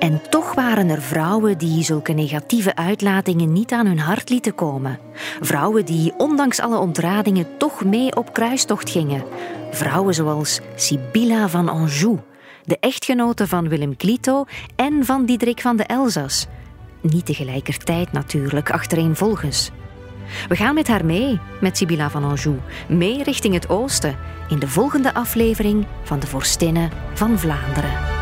En toch waren er vrouwen die zulke negatieve uitlatingen niet aan hun hart lieten komen. Vrouwen die, ondanks alle ontradingen, toch mee op kruistocht gingen. Vrouwen zoals Sibylla van Anjou, de echtgenote van Willem Clito en van Diederik van de Elzas. Niet tegelijkertijd natuurlijk, achtereenvolgens. We gaan met haar mee, met Sibylla van Anjou, mee richting het oosten, in de volgende aflevering van de Vorstinnen van Vlaanderen.